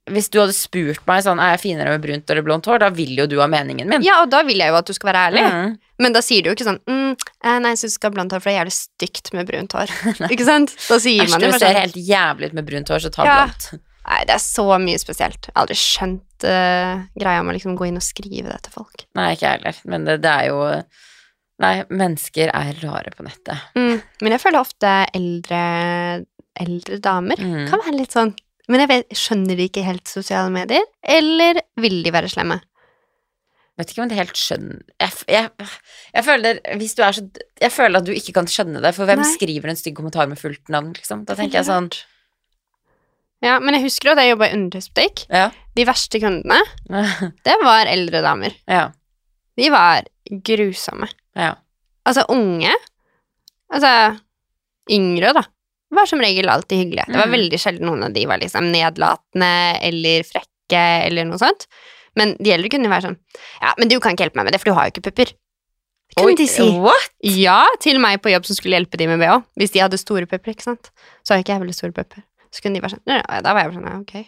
Hvis du hadde spurt meg sånn Er jeg finere med brunt eller blondt hår, da vil jo du ha meningen min. Ja, og da vil jeg jo at du skal være ærlig. Mm. Men da sier du jo ikke sånn mm, eh, Nei, jeg syns du skal ha blondt hår, for det er jævlig stygt med brunt hår. [LAUGHS] ikke sant? Da sier Æsj, man du Hvis du ser sånn helt jævlig ut med brunt hår, så ta Ja. blondt. Nei, det er så mye spesielt. Jeg har aldri skjønt uh, greia med å liksom gå inn og skrive det til folk. Nei, ikke jeg heller. Men det, det er jo Nei, mennesker er rare på nettet. Mm. Men jeg føler ofte eldre, eldre damer Mm. kan være litt sånn Men jeg vet, skjønner de ikke helt sosiale medier, eller vil de være slemme? Vet ikke om det helt skjønner jeg, jeg, jeg føler Hvis du er så Jeg føler at du ikke kan skjønne det, for hvem Nei. skriver en stygg kommentar med fullt navn, liksom? Da tenker jeg sånn Ja, men jeg husker jo at jeg jobba i undertøysbutikk. Ja. De verste kundene, [LAUGHS] det var eldre damer. Ja. De var grusomme. Ja. Altså unge, altså yngre, da, var som regel alltid hyggelige. Det var Mm. veldig sjelden noen av de var liksom nedlatende eller frekke eller noe sånt. Men de eldre kunne være sånn Ja, men du kan ikke hjelpe meg med det, for du har jo ikke pupper. Det kunne Oi, de si. What? Ja, til meg på jobb som skulle hjelpe de med BH. Hvis de hadde store pupper, ikke sant. Så har ikke jeg veldig store pupper. Så kunne de være sånn «Ja, ja, Da var jeg bare sånn, ja, ok.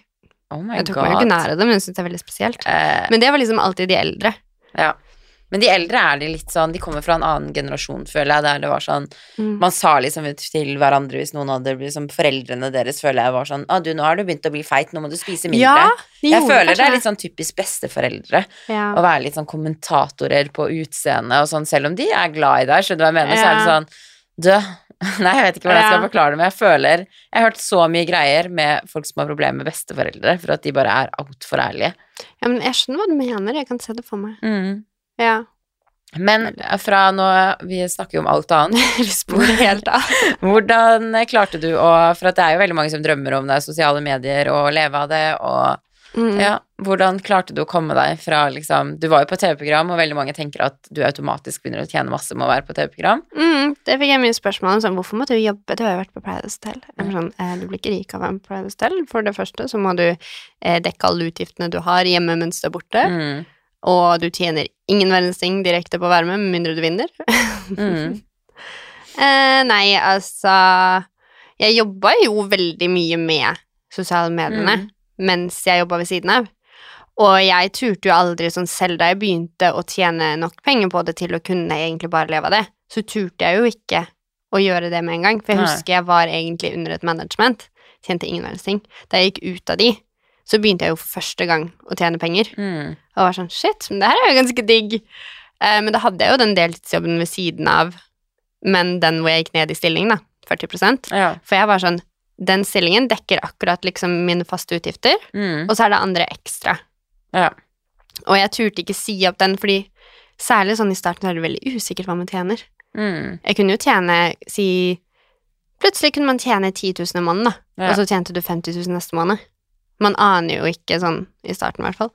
Oh my Jeg tok god. meg jo ikke nær av det, men jeg syns det er veldig spesielt. Eh, Men det var liksom alltid de eldre. ja. Men de eldre er de litt sånn De kommer fra en annen generasjon, føler jeg, der det var sånn Mm. Man sa liksom til hverandre hvis noen hadde liksom Foreldrene deres føler jeg var sånn Å, du, nå har du begynt å bli feit, nå må du spise mindre. Ja, de jeg føler det er litt sånn typisk besteforeldre ja. å være litt sånn kommentatorer på utseendet og sånn, selv om de er glad i deg, skjønner du hva jeg mener, så er det sånn Du, [LAUGHS] nei, jeg vet ikke hvordan jeg skal forklare det, men jeg føler Jeg har hørt så mye greier med folk som har problemer med besteforeldre, for at de bare er altfor ærlige. ja, men jeg skjønner hva du mener. Jeg kan se det for meg. Ja. Men fra nå Vi snakker jo om alt annet. [LAUGHS] Vi sporer helt av. [LAUGHS] Hvordan klarte du å For at det er jo veldig mange som drømmer om det, sosiale medier, og leve av det, og Mm. Ja, hvordan klarte du å komme deg fra liksom Du var jo på TV-program, og veldig mange tenker at du automatisk begynner å tjene masse med å være på TV-program. Mm, det fikk jeg mye spørsmål om. Sånn, hvorfor må du jobbe? Du har jo vært på Paradise Hotel. Sånn, eh, du blir ikke rik av å være på Paradise Hotel. For det første så må du eh, dekke alle utgiftene du har hjemme mens du er borte. Mm. Og du tjener ingen verdens ting direkte på å være med, med mindre du vinner. Mm. [LAUGHS] Eh, nei, altså Jeg jobba jo veldig mye med sosiale mediene. Mens jeg jobba ved siden av. Og jeg turte jo aldri sånn selv da jeg begynte å tjene nok penger på det til å kunne egentlig bare leve av det, så turte jeg jo ikke å gjøre det med en gang. For jeg Nei. husker jeg var egentlig under et management, tjente ingen verdens ting. Da jeg gikk ut av de, så begynte jeg jo for første gang å tjene penger. Mm. Og var sånn shit, men det her er jo ganske digg. Eh, men da hadde jeg jo den deltidsjobben ved siden av, men den hvor jeg gikk ned i stilling, da. 40 Ja. For jeg var sånn Den stillingen dekker akkurat liksom mine faste utgifter, Mm. og så er det andre ekstra. ja. Og jeg turte ikke si opp den, fordi særlig sånn i starten er det veldig usikkert hva man tjener. Mm. Jeg kunne jo tjene si Plutselig kunne man tjene 10 000 i måneden, da, Ja. og så tjente du 50 000 neste måned. Man aner jo ikke sånn i starten, i hvert fall.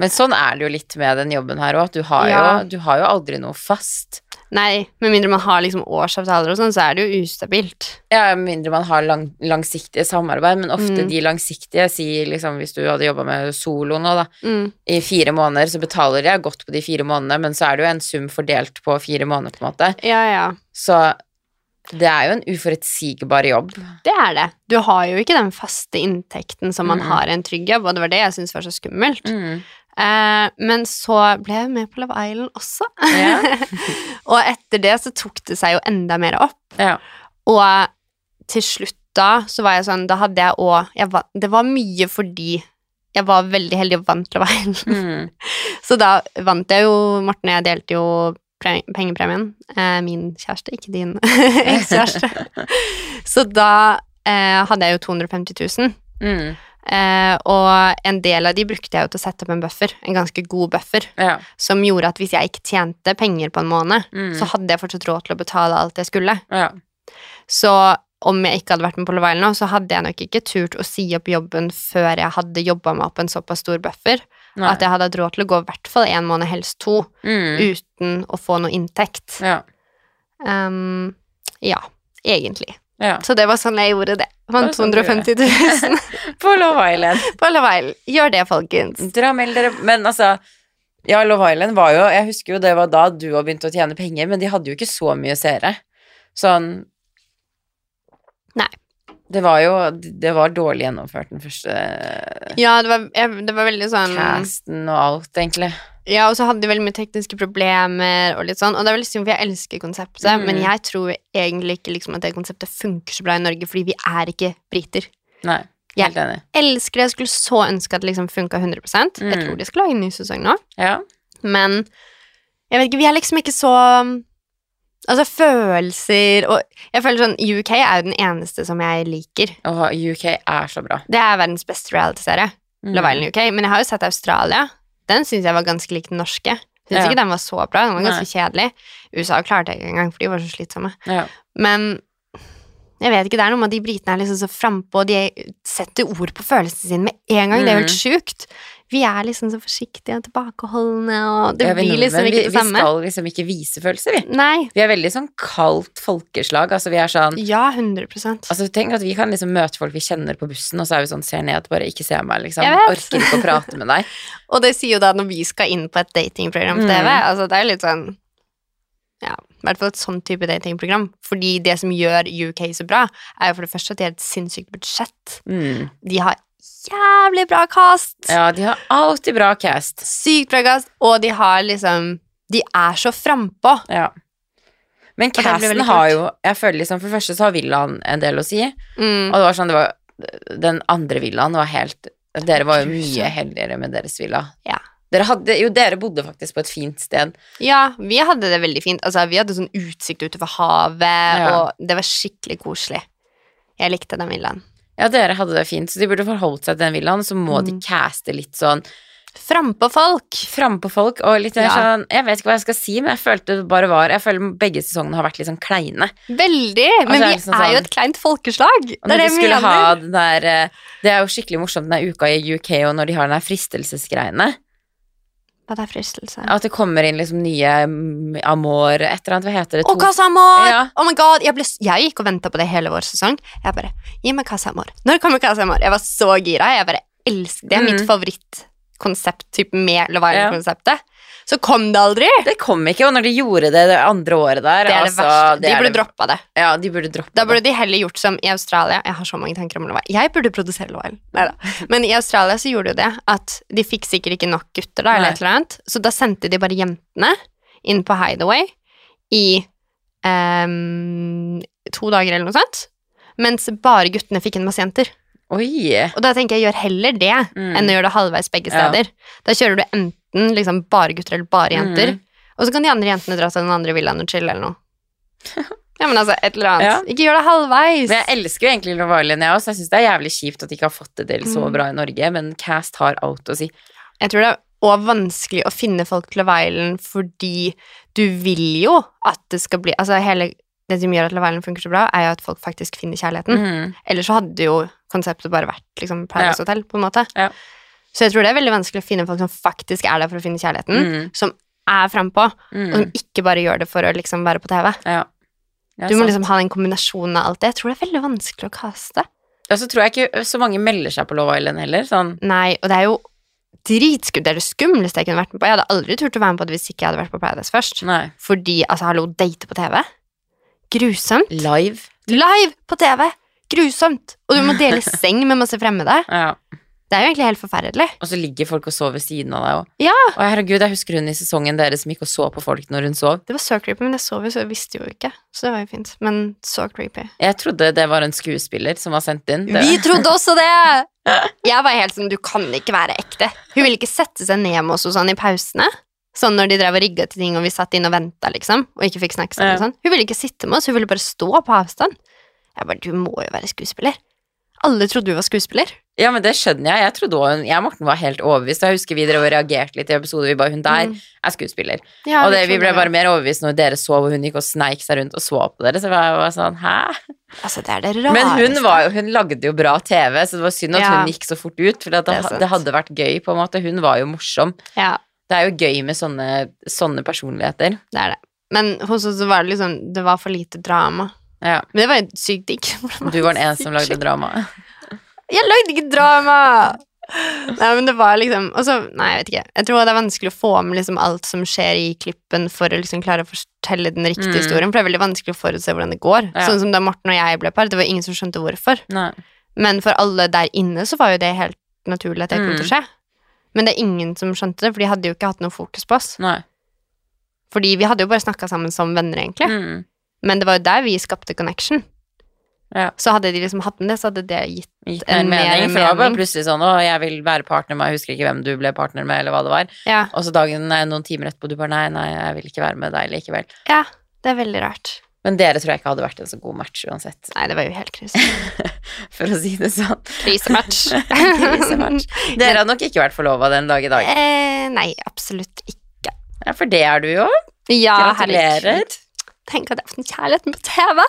Men sånn er det jo litt med den jobben her òg, at du har, Ja. jo, du har jo aldri noe fast. Nei, med mindre man har liksom årsavtaler og sånn, så er det jo ustabilt. Ja, med mindre man har lang, langsiktige samarbeid, men ofte Mm. de langsiktige sier liksom hvis du hadde jobba med solo nå, da, Mm. i fire måneder, så betaler jeg godt på de fire månedene, men så er det jo en sum fordelt på fire måneder, på en måte. Ja, ja. Så det er jo en uforutsigbar jobb. Det er det. Du har jo ikke den faste inntekten som man Mm. har i en trygg jobb, og det var det jeg syntes var så skummelt. Eh, men så ble jeg med på Love Island også. Ja. [LAUGHS] og etter det så tok det seg jo enda mer opp. Ja. Og til slutt da, så var jeg sånn, da hadde jeg òg Det var mye fordi jeg var veldig heldig og vant Love Island. Mm. [LAUGHS] Så da vant jeg jo Morten og jeg delte jo pengepremien. Eh, min kjæreste, ikke din [LAUGHS] ekskjæreste. så da eh, hadde jeg jo 250 000. Mm. Eh, og en del av de brukte jeg jo til å sette opp en buffer, en ganske god buffer, Ja. som gjorde at hvis jeg ikke tjente penger på en måned, Mm. så hadde jeg fortsatt råd til å betale alt jeg skulle. ja. Så om jeg ikke hadde vært med på Love Island nå, så hadde jeg nok ikke turt å si opp jobben før jeg hadde jobba meg opp en såpass stor buffer. Nei. At jeg hadde hatt råd til å gå i hvert fall en måned, helst to, Mm. uten å få noe inntekt. Ja. Um, ja, egentlig. Ja. Så det var sånn jeg gjorde det. Vant sånn 250 000 [LAUGHS] På Love Island. [LAUGHS] på Love Island. Gjør det, folkens. Dra meld dere Men altså Ja, Love Island var jo Jeg husker jo det var da du òg begynte å tjene penger, men de hadde jo ikke så mye seere. Sånn. Det var jo Det var dårlig gjennomført, den første Ja, det var, jeg, det var veldig sånn casten og alt, egentlig. Ja, og så hadde de veldig mye tekniske problemer og litt sånn, og det er veldig synd, for jeg elsker konseptet, Mm. men jeg tror egentlig ikke liksom at det konseptet funker så bra i Norge, fordi vi er ikke briter. Nei, helt enig. Elsker det, jeg skulle så ønske at det liksom funka 100 Jeg Mm. tror de skal lage en ny sesong nå, Ja. men jeg vet ikke, vi er liksom ikke så Altså, følelser og Jeg føler sånn UK er jo den eneste som jeg liker. Åh, UK er så bra. Det er verdens beste reality-serie. Mm. Love Island UK. Men jeg har jo sett Australia. Den syns jeg var ganske lik den norske. Syns Ja. ikke den var så bra. Den var ganske kjedelig. USA klarte jeg ikke engang, for de var så slitsomme. Ja. Men jeg vet ikke, det er noe med at de britene er liksom så frampå, og de setter ord på følelsene sine med en gang. Det er jo helt sjukt. Vi er liksom så forsiktige og tilbakeholdne, og det blir liksom ikke vi, det samme. Vi skal liksom ikke vise følelser, vi. Nei. Vi er veldig sånn kaldt folkeslag. Altså, vi er sånn Ja, 100% Altså, tenk at vi kan liksom møte folk vi kjenner på bussen, og så er vi sånn ser ned, bare ikke se meg, liksom. Orker ikke å prate med deg. [LAUGHS] Og det sier jo da når vi skal inn på et datingprogram på Mm. TV. Altså, det er litt sånn Ja, i hvert fall et sånn type datingprogram. Fordi det som gjør UK så bra, er jo for det første at de har et sinnssykt budsjett. Mm. De har jævlig bra cast. Ja, de har alltid bra cast. Sykt bra cast, og de har liksom De er så frampå. Ja. Men casten har jo Jeg føler liksom For det første så har villaen en del å si. Mm. Og det var sånn det var, Den andre villaen var helt Dere var jo mye heldigere med deres villa. Ja. Dere hadde Jo, dere bodde faktisk på et fint sted. Ja, vi hadde det veldig fint. Altså, vi hadde sånn utsikt utover havet, Ja. og det var skikkelig koselig. Jeg likte den villaen. Ja, dere hadde det fint, så de burde forholdt seg til den villaen. Så må de Mm. caste litt sånn Frampå folk! frampå folk, og litt mer Ja. sånn Jeg vet ikke hva jeg skal si, men jeg følte det bare var Jeg føler begge sesongene har vært litt sånn kleine. Veldig! Men Altså, vi liksom er jo sånn- et kleint folkeslag. Og Det er de skulle ha mener. den der eh, Det er jo skikkelig morsomt den der uka i UK, og når de har den der fristelsesgreiene. Hva det er fristelse? At det kommer inn liksom nye mm, Amor, et eller annet, hva heter det? Og Casamor! Ja. Oh my god, jeg, ble, jeg gikk og venta på det hele vår sesong. Jeg bare Gi meg Casamor. Når kommer Casamor? Jeg var så gira. Jeg bare elsker Det er mitt Mhm. favorittkonsept typ med Love Ja. Så kom det aldri! Det kom ikke, og når de gjorde det det andre året der Det er det altså, verste. det De burde det- droppa det. Ja, de burde droppe Da burde de heller gjort som i Australia. Jeg har så mange tanker om Love Jeg burde produsere Love [LAUGHS] Men i Australia så gjorde de det at de fikk sikkert ikke nok gutter, da, eller et eller annet. Så da sendte de bare jentene inn på Hideaway i um, to dager eller noe sånt. Mens bare guttene fikk en masse jenter. Oi! Og da tenker jeg gjør heller det Mm. enn å gjøre det halvveis begge Ja. steder. Da kjører du enten liksom bare gutter eller bare jenter. Mm. Og så kan de andre jentene dra til den andre villaen og chille eller noe. [LAUGHS] Ja, men altså, et eller annet. Ja. Ikke gjør det halvveis. Men jeg elsker jo egentlig Love Island, jeg også. Jeg syns det er jævlig kjipt at de ikke har fått det til så Mm. bra i Norge, men Cast har alt å si. Jeg tror det er også vanskelig å finne folk til Love Island fordi du vil jo at det skal bli Altså hele det som gjør at Love Island funker så bra, er jo at folk faktisk finner kjærligheten. Mm. Ellers så hadde jo konseptet bare vært liksom Paradise Hotel, på en måte. Ja. Så jeg tror det er veldig vanskelig å finne folk som faktisk er der for å finne kjærligheten, mm. som er frampå, og Mhm. som ikke bare gjør det for å liksom være på TV. Ja, Du må sant. liksom ha den kombinasjonen av alt det. Jeg tror det er veldig vanskelig å kaste. Og så tror jeg ikke så mange melder seg på Love Island heller. Sånn. Nei, og det er jo dritskummelt. Det er det skumleste jeg kunne vært med på. Jeg hadde aldri turt å være med på det hvis ikke jeg hadde vært på Paradise først. Nei. Fordi, altså, hallo, date på TV? Grusomt. Live. Live på TV! Grusomt! Og du må dele seng med masse fremmede. Ja. Det er jo egentlig helt forferdelig. Og så ligger folk og sover ved siden av deg òg. Ja. Og herregud, jeg husker hun i sesongen deres som gikk og så på folk når hun sov. Det var så creepy, men jeg sov jo, så jeg visste jo ikke. Så det var jo fint. Men så creepy. Jeg trodde det var en skuespiller som var sendt inn. Det- Vi trodde også det! [LAUGHS] Jeg var helt sånn, du kan ikke være ekte. Hun ville ikke sette seg ned med oss og sånn i pausene. Sånn når de drev og rigga til ting, og vi satt inn og venta, liksom, og ikke fikk snacks. Ja. Sånn. Hun ville ikke sitte med oss, hun ville bare stå på avstand. Jeg bare, du må jo være skuespiller. Alle trodde du var skuespiller. Ja, men det skjønner jeg. Jeg trodde hun, jeg og Morten var helt overbevist. Jeg husker vi drev og reagerte litt i episoder. Vi bare, hun der Mm. er skuespiller. Ja, og det, vi ble bare mer overbevist når dere så og hun gikk og sneik seg rundt og så på dere. Så jeg var sånn, hæ? Altså, det er det rareste. Men hun, var hun lagde jo bra TV, så det var synd at Ja. hun gikk så fort ut. For det, Det det, hadde vært gøy, på en måte. Hun var jo morsom. Ja, Det er jo gøy med sånne, sånne personligheter. det er det. Men hos oss var det liksom, det var for lite drama. Ja. Men det var jo sykt digg. [LAUGHS] Du var den eneste som lagde drama. Jeg lagde ikke drama! Nei, men det var liksom og så- Nei, jeg vet ikke. Jeg tror det er vanskelig å få med liksom alt som skjer i klippen for å liksom klare å fortelle den riktige Mm. historien, for det er veldig vanskelig å forutse hvordan det går. Ja. Sånn som da Morten og jeg ble par, det var ingen som skjønte hvorfor. Nei. Men for alle der inne så var jo det helt naturlig at det kom Mm. til å skje. Men det er ingen som skjønte det, for de hadde jo ikke hatt noe fokus på oss. Nei. Fordi vi hadde jo bare snakka sammen som venner, egentlig. Mm. Men det var jo der vi skapte connection. Ja. Så hadde de liksom hatt med det, så hadde det gitt Gitt En mening. For det var bare plutselig sånn 'Å, jeg vil være partner med Jeg husker ikke hvem du ble partner med, eller hva det var. Ja, Og så dagen, nei, noen timer etterpå, du bare 'Nei, nei, jeg vil ikke være med deg likevel'. ja det er veldig rart. Men dere tror jeg ikke hadde vært en så god match uansett, Nei, det var jo helt krise. [LAUGHS] for å si det sånn. Krisematch. [LAUGHS] Krisematch. Dere har nok ikke vært forlova den dag i dag. eh, nei, absolutt ikke. Ja, for det er du jo. Ja, Gratulerer. herregud. Tenk at jeg har fått kjærligheten på TV!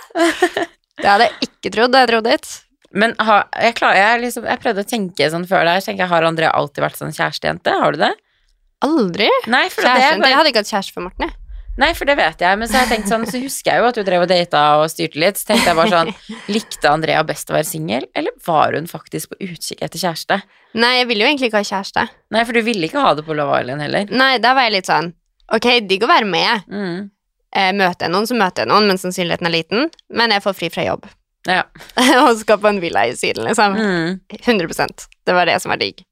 [LAUGHS] Det hadde jeg ikke trodd da jeg dro dit. Men ha, jeg, klar, jeg, liksom, jeg prøvde å tenke sånn før der. Tenker jeg, Har Andrea alltid vært sånn kjærestejente? Har du det? Aldri. Nei, for det, er Kjæresten. Jeg hadde ikke hatt kjæreste for Morten. jeg. nei, for det vet jeg. Men så jeg sånn, så husker jeg jo at du drev og data og styrte litt. Så tenkte jeg bare sånn [LAUGHS] Likte Andrea best å være singel, eller var hun faktisk på utkikk etter kjæreste? Nei, jeg ville jo egentlig ikke ha kjæreste. Nei, for du ville ikke ha det på Love Island heller. Nei, da var jeg litt sånn Ok, digg å være med. Mm. Eh, møter jeg noen, så møter jeg noen, men sannsynligheten er liten. Men jeg får fri fra jobb. Ja. [LAUGHS] og skal på en villa i Syden, liksom. Mm. 100% Det var det som var digg.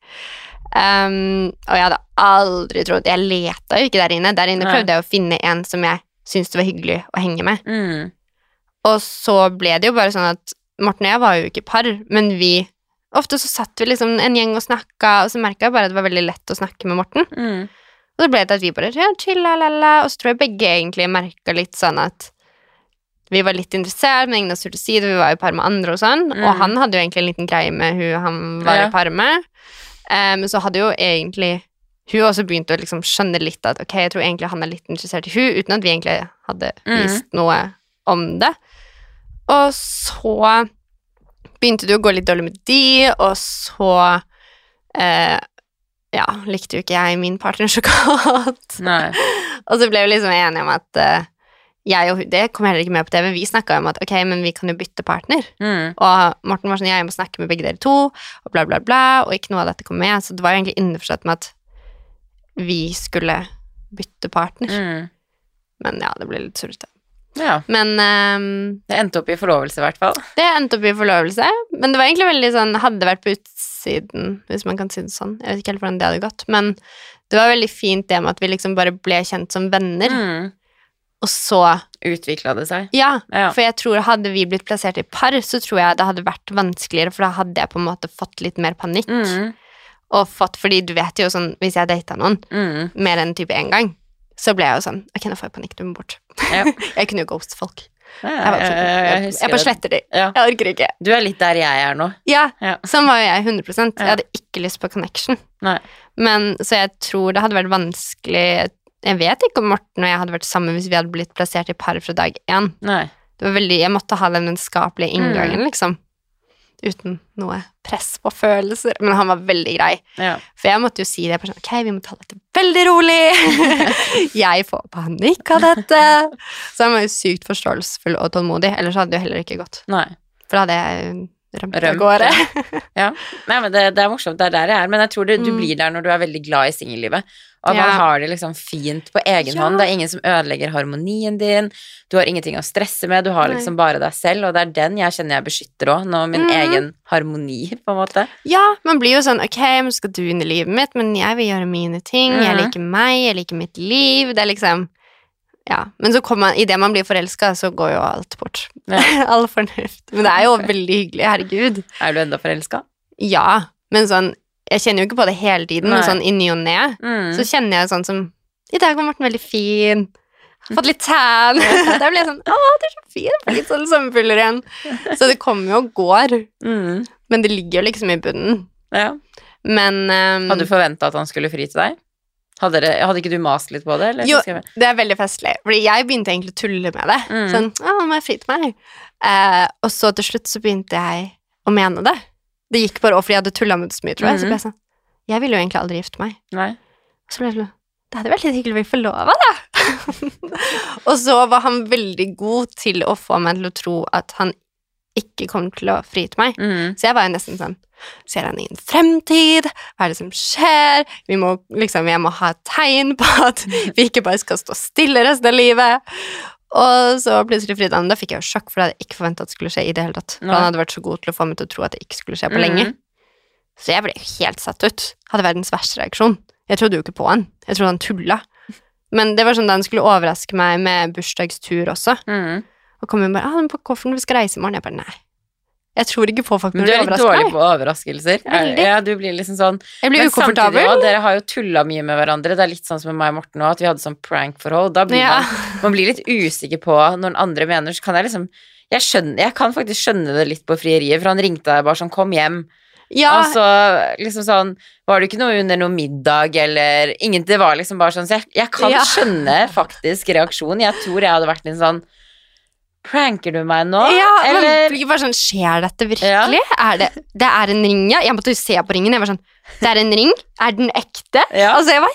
Um, og jeg hadde aldri trodd Jeg leta jo ikke der inne. Der inne Nei. prøvde jeg å finne en som jeg syntes det var hyggelig å henge med. Mm. Og så ble det jo bare sånn at Morten og jeg var jo ikke par, men vi Ofte så satt vi liksom en gjeng og snakka, og så merka jeg bare at det var veldig lett å snakke med Morten. Mm. Og så ble det til at vi bare ja, chilla, la, la, la. Og så tror jeg begge egentlig merka litt sånn at vi var litt interessert, men ingen av oss turte si det. Vi var i par med andre og sånn. Mm. Og han hadde jo egentlig en liten greie med hun han var Ja. i par med. Men men så hadde jo egentlig hun også begynt å liksom skjønne litt at ok, jeg tror egentlig han er litt interessert i hun, uten at vi egentlig hadde Mm. vist noe om det. Og så begynte det å gå litt dårlig med de, og så eh, ja, likte jo ikke jeg min partner så [LAUGHS] godt. Nei. Og så ble vi liksom enige om at uh, jeg og hun Det kom heller ikke med på TV. Vi snakka om at ok, men vi kan jo bytte partner. Mm. Og Morten var sånn jeg må snakke med begge dere to, og bla, bla, bla. Og ikke noe av dette kom med. Så det var egentlig innforstått med at vi skulle bytte partner. Mm. Men ja, det ble litt surrete. Ja. Men um, Det endte opp i forlovelse, i hvert fall. det endte opp i forlovelse. Men det var egentlig veldig sånn Hadde vært på utsiden, hvis man kan si det sånn. Jeg vet ikke helt hvordan det hadde gått. Men det var veldig fint det med at vi liksom bare ble kjent som venner. Mm. Og så Utvikla det seg. Ja, Ja. for jeg tror hadde vi blitt plassert i par, så tror jeg det hadde vært vanskeligere, for da hadde jeg på en måte fått litt mer panikk. Mm. Og fått, fordi du vet jo sånn, hvis jeg data noen Mm. mer enn type én gang, så ble jeg jo sånn Ok, nå får jeg panikk, du må bort. Ja. [LAUGHS] jeg kunne jo ghoste folk. Jeg, sånn, jeg, jeg jeg, jeg bare sletter de. Ja. Jeg orker ikke. Du er litt der jeg er nå. Ja, Ja. sånn var jo jeg 100 Jeg hadde ikke lyst på connection. Nei. Men så jeg tror det hadde vært vanskelig Jeg vet ikke om Morten og jeg hadde vært sammen hvis vi hadde blitt plassert i par fra dag én. Nei. Det var veldig, jeg måtte ha den vennskapelige inngangen, Mm. liksom. Uten noe press på følelser. Men han var veldig grei. Ja. For jeg måtte jo si det. bare Sånn, ok, vi må ta dette veldig rolig. [LAUGHS] jeg får panikk av dette. Så han var jo sykt forståelsesfull og tålmodig. Ellers hadde det jo heller ikke gått. Nei. For da hadde jeg rømt av gårde. [LAUGHS] Ja. Nei, men det, det er morsomt. Det er der jeg er. Men jeg tror det, du Mm. blir der når du er veldig glad i singellivet. Og at man har det liksom fint på egen Ja. hånd. Det er ingen som ødelegger harmonien din. Du har ingenting å stresse med. Du har Nei. liksom bare deg selv, og det er den jeg kjenner jeg beskytter òg. Nå min mm. egen harmoni, på en måte. Ja, man blir jo sånn Ok, men skal du inn i livet mitt, men jeg vil gjøre mine ting. Jeg Mhm. liker meg, jeg liker mitt liv. Det er liksom Ja. Men så kommer man, idet man blir forelska, så går jo alt bort. Ja. [LAUGHS] All fornuft. Men det er jo veldig hyggelig, herregud. Er du enda forelska? Ja, men sånn Jeg kjenner jo ikke på det hele tiden, men sånn i ny og ne. Mm. Så kjenner jeg sånn som I dag var Morten veldig fin. Fått litt tan. [LAUGHS] [LAUGHS] Da blir jeg sånn Å, du er så fin. Får litt sånn sommerfugler igjen. Så det kommer jo og går. Mm. Men det ligger jo liksom i bunnen. Ja. Men um, Hadde du forventa at han skulle fri til deg? Hadde, det, hadde ikke du mast litt på det? Eller? Jo, det er veldig festlig. Fordi jeg begynte egentlig å tulle med det. Mm. Sånn, å, nå må jeg fri til meg. Eh, og så til slutt så begynte jeg å mene det. Det gikk bare over fordi jeg hadde tulla med det så mye, tror jeg. Så Mhm. ble jeg sånn Jeg ville jo egentlig aldri gifte meg. Nei. Så ble jeg sånn Det hadde vært litt hyggelig å bli forlova, da. [LAUGHS] [LAUGHS] og så var han veldig god til å få meg til å tro at han ikke kom til å fri til meg. Mm. Så jeg var jo nesten sånn Ser han ingen fremtid? Hva er det som skjer? Vi må, liksom, jeg må ha et tegn på at vi ikke bare skal stå stille resten av livet. Og så plutselig fridde han. Da fikk jeg jo sjokk, for det hadde jeg ikke forventa at det skulle skje i det hele tatt. For han hadde vært så god til å få meg til å tro at det ikke skulle skje på lenge. Mm. Så jeg ble jo helt satt ut. Hadde verdens verste reaksjon. Jeg trodde jo ikke på han. Jeg trodde han tulla. Men det var sånn da han skulle overraske meg med bursdagstur også. Mm. Og kommer inn bare ah, 'Den på kofferten, vi skal reise i morgen.' Jeg bare nei. Jeg tror ikke på folk Men meg. du er litt dårlig på overraskelser. Veldig. Ja, du blir liksom sånn Jeg blir Men samtidig ukomfortabel. også, dere har jo tulla mye med hverandre. Det er litt sånn som med meg og Morten òg, at vi hadde sånn prank-forhold. Da blir Ja. man, man blir litt usikker på når den andre mener, så kan jeg liksom jeg, skjønner, jeg kan faktisk skjønne det litt på frieriet, for han ringte deg bare sånn 'kom hjem'. Ja, Og så liksom sånn Var det ikke noe under noe middag eller ingen Det var liksom bare sånn Så jeg, jeg kan Ja. skjønne faktisk reaksjonen. Jeg tror jeg hadde vært litt sånn Pranker du meg nå? ja eller men bare sånn Skjer dette virkelig? Er det, det er en ring, ja. Jeg måtte jo se på ringen. Jeg var sånn Det er en ring? Er den ekte? Ja. Altså, jeg var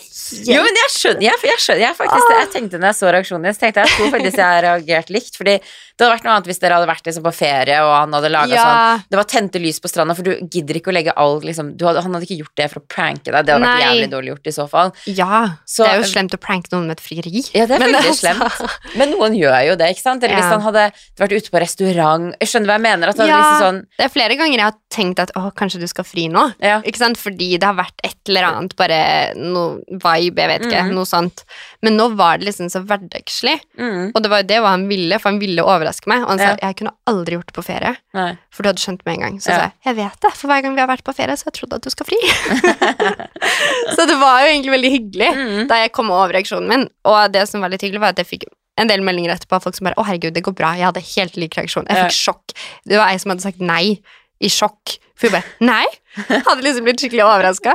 Jo, men jeg skjønner, jeg, jeg skjønner jeg, faktisk, Ah. jeg tenkte når jeg så reaksjonen din, tenkte jeg tror faktisk jeg har reagert likt. Fordi det hadde vært noe annet hvis dere hadde vært liksom på ferie, og han hadde laga Ja. sånn Det var tente lys på stranda, for du gidder ikke å legge all liksom, du hadde, Han hadde ikke gjort det for å pranke deg. Det hadde vært jævlig dårlig gjort i så fall. Ja. Så- det er jo slemt å pranke noen med et frieri. Ja, det er veldig altså- slemt. Men noen gjør jo det, ikke sant? Eller hvis han hadde vært ute på restaurant skjønner hva jeg mener. At det Ja. liksom sånn Det er flere ganger jeg har tenkt at å, kanskje du skal fri nå. Ja. Ikke sant? Fordi fordi det har vært et eller annet, bare noe vibe, jeg vet ikke, Mhm. noe sånt. Men nå var det liksom så hverdagslig, Mm. og det var jo det han ville, for han ville overraske meg. Og han sa Ja. jeg kunne aldri gjort det på ferie, Nei. for du hadde skjønt med en gang. Så Ja. sa jeg jeg vet det, for hver gang vi har vært på ferie, så har jeg trodd at du skal fri. [LAUGHS] så det var jo egentlig veldig hyggelig Mm. da jeg kom over reaksjonen min. Og det som var litt hyggelig, var at jeg fikk en del meldinger etterpå av folk som bare 'Å, herregud, det går bra'. Jeg hadde helt lik reaksjon. Jeg fikk sjokk. Det var ei som hadde sagt nei i sjokk. For jeg bare 'Nei?' Hadde liksom blitt skikkelig overraska.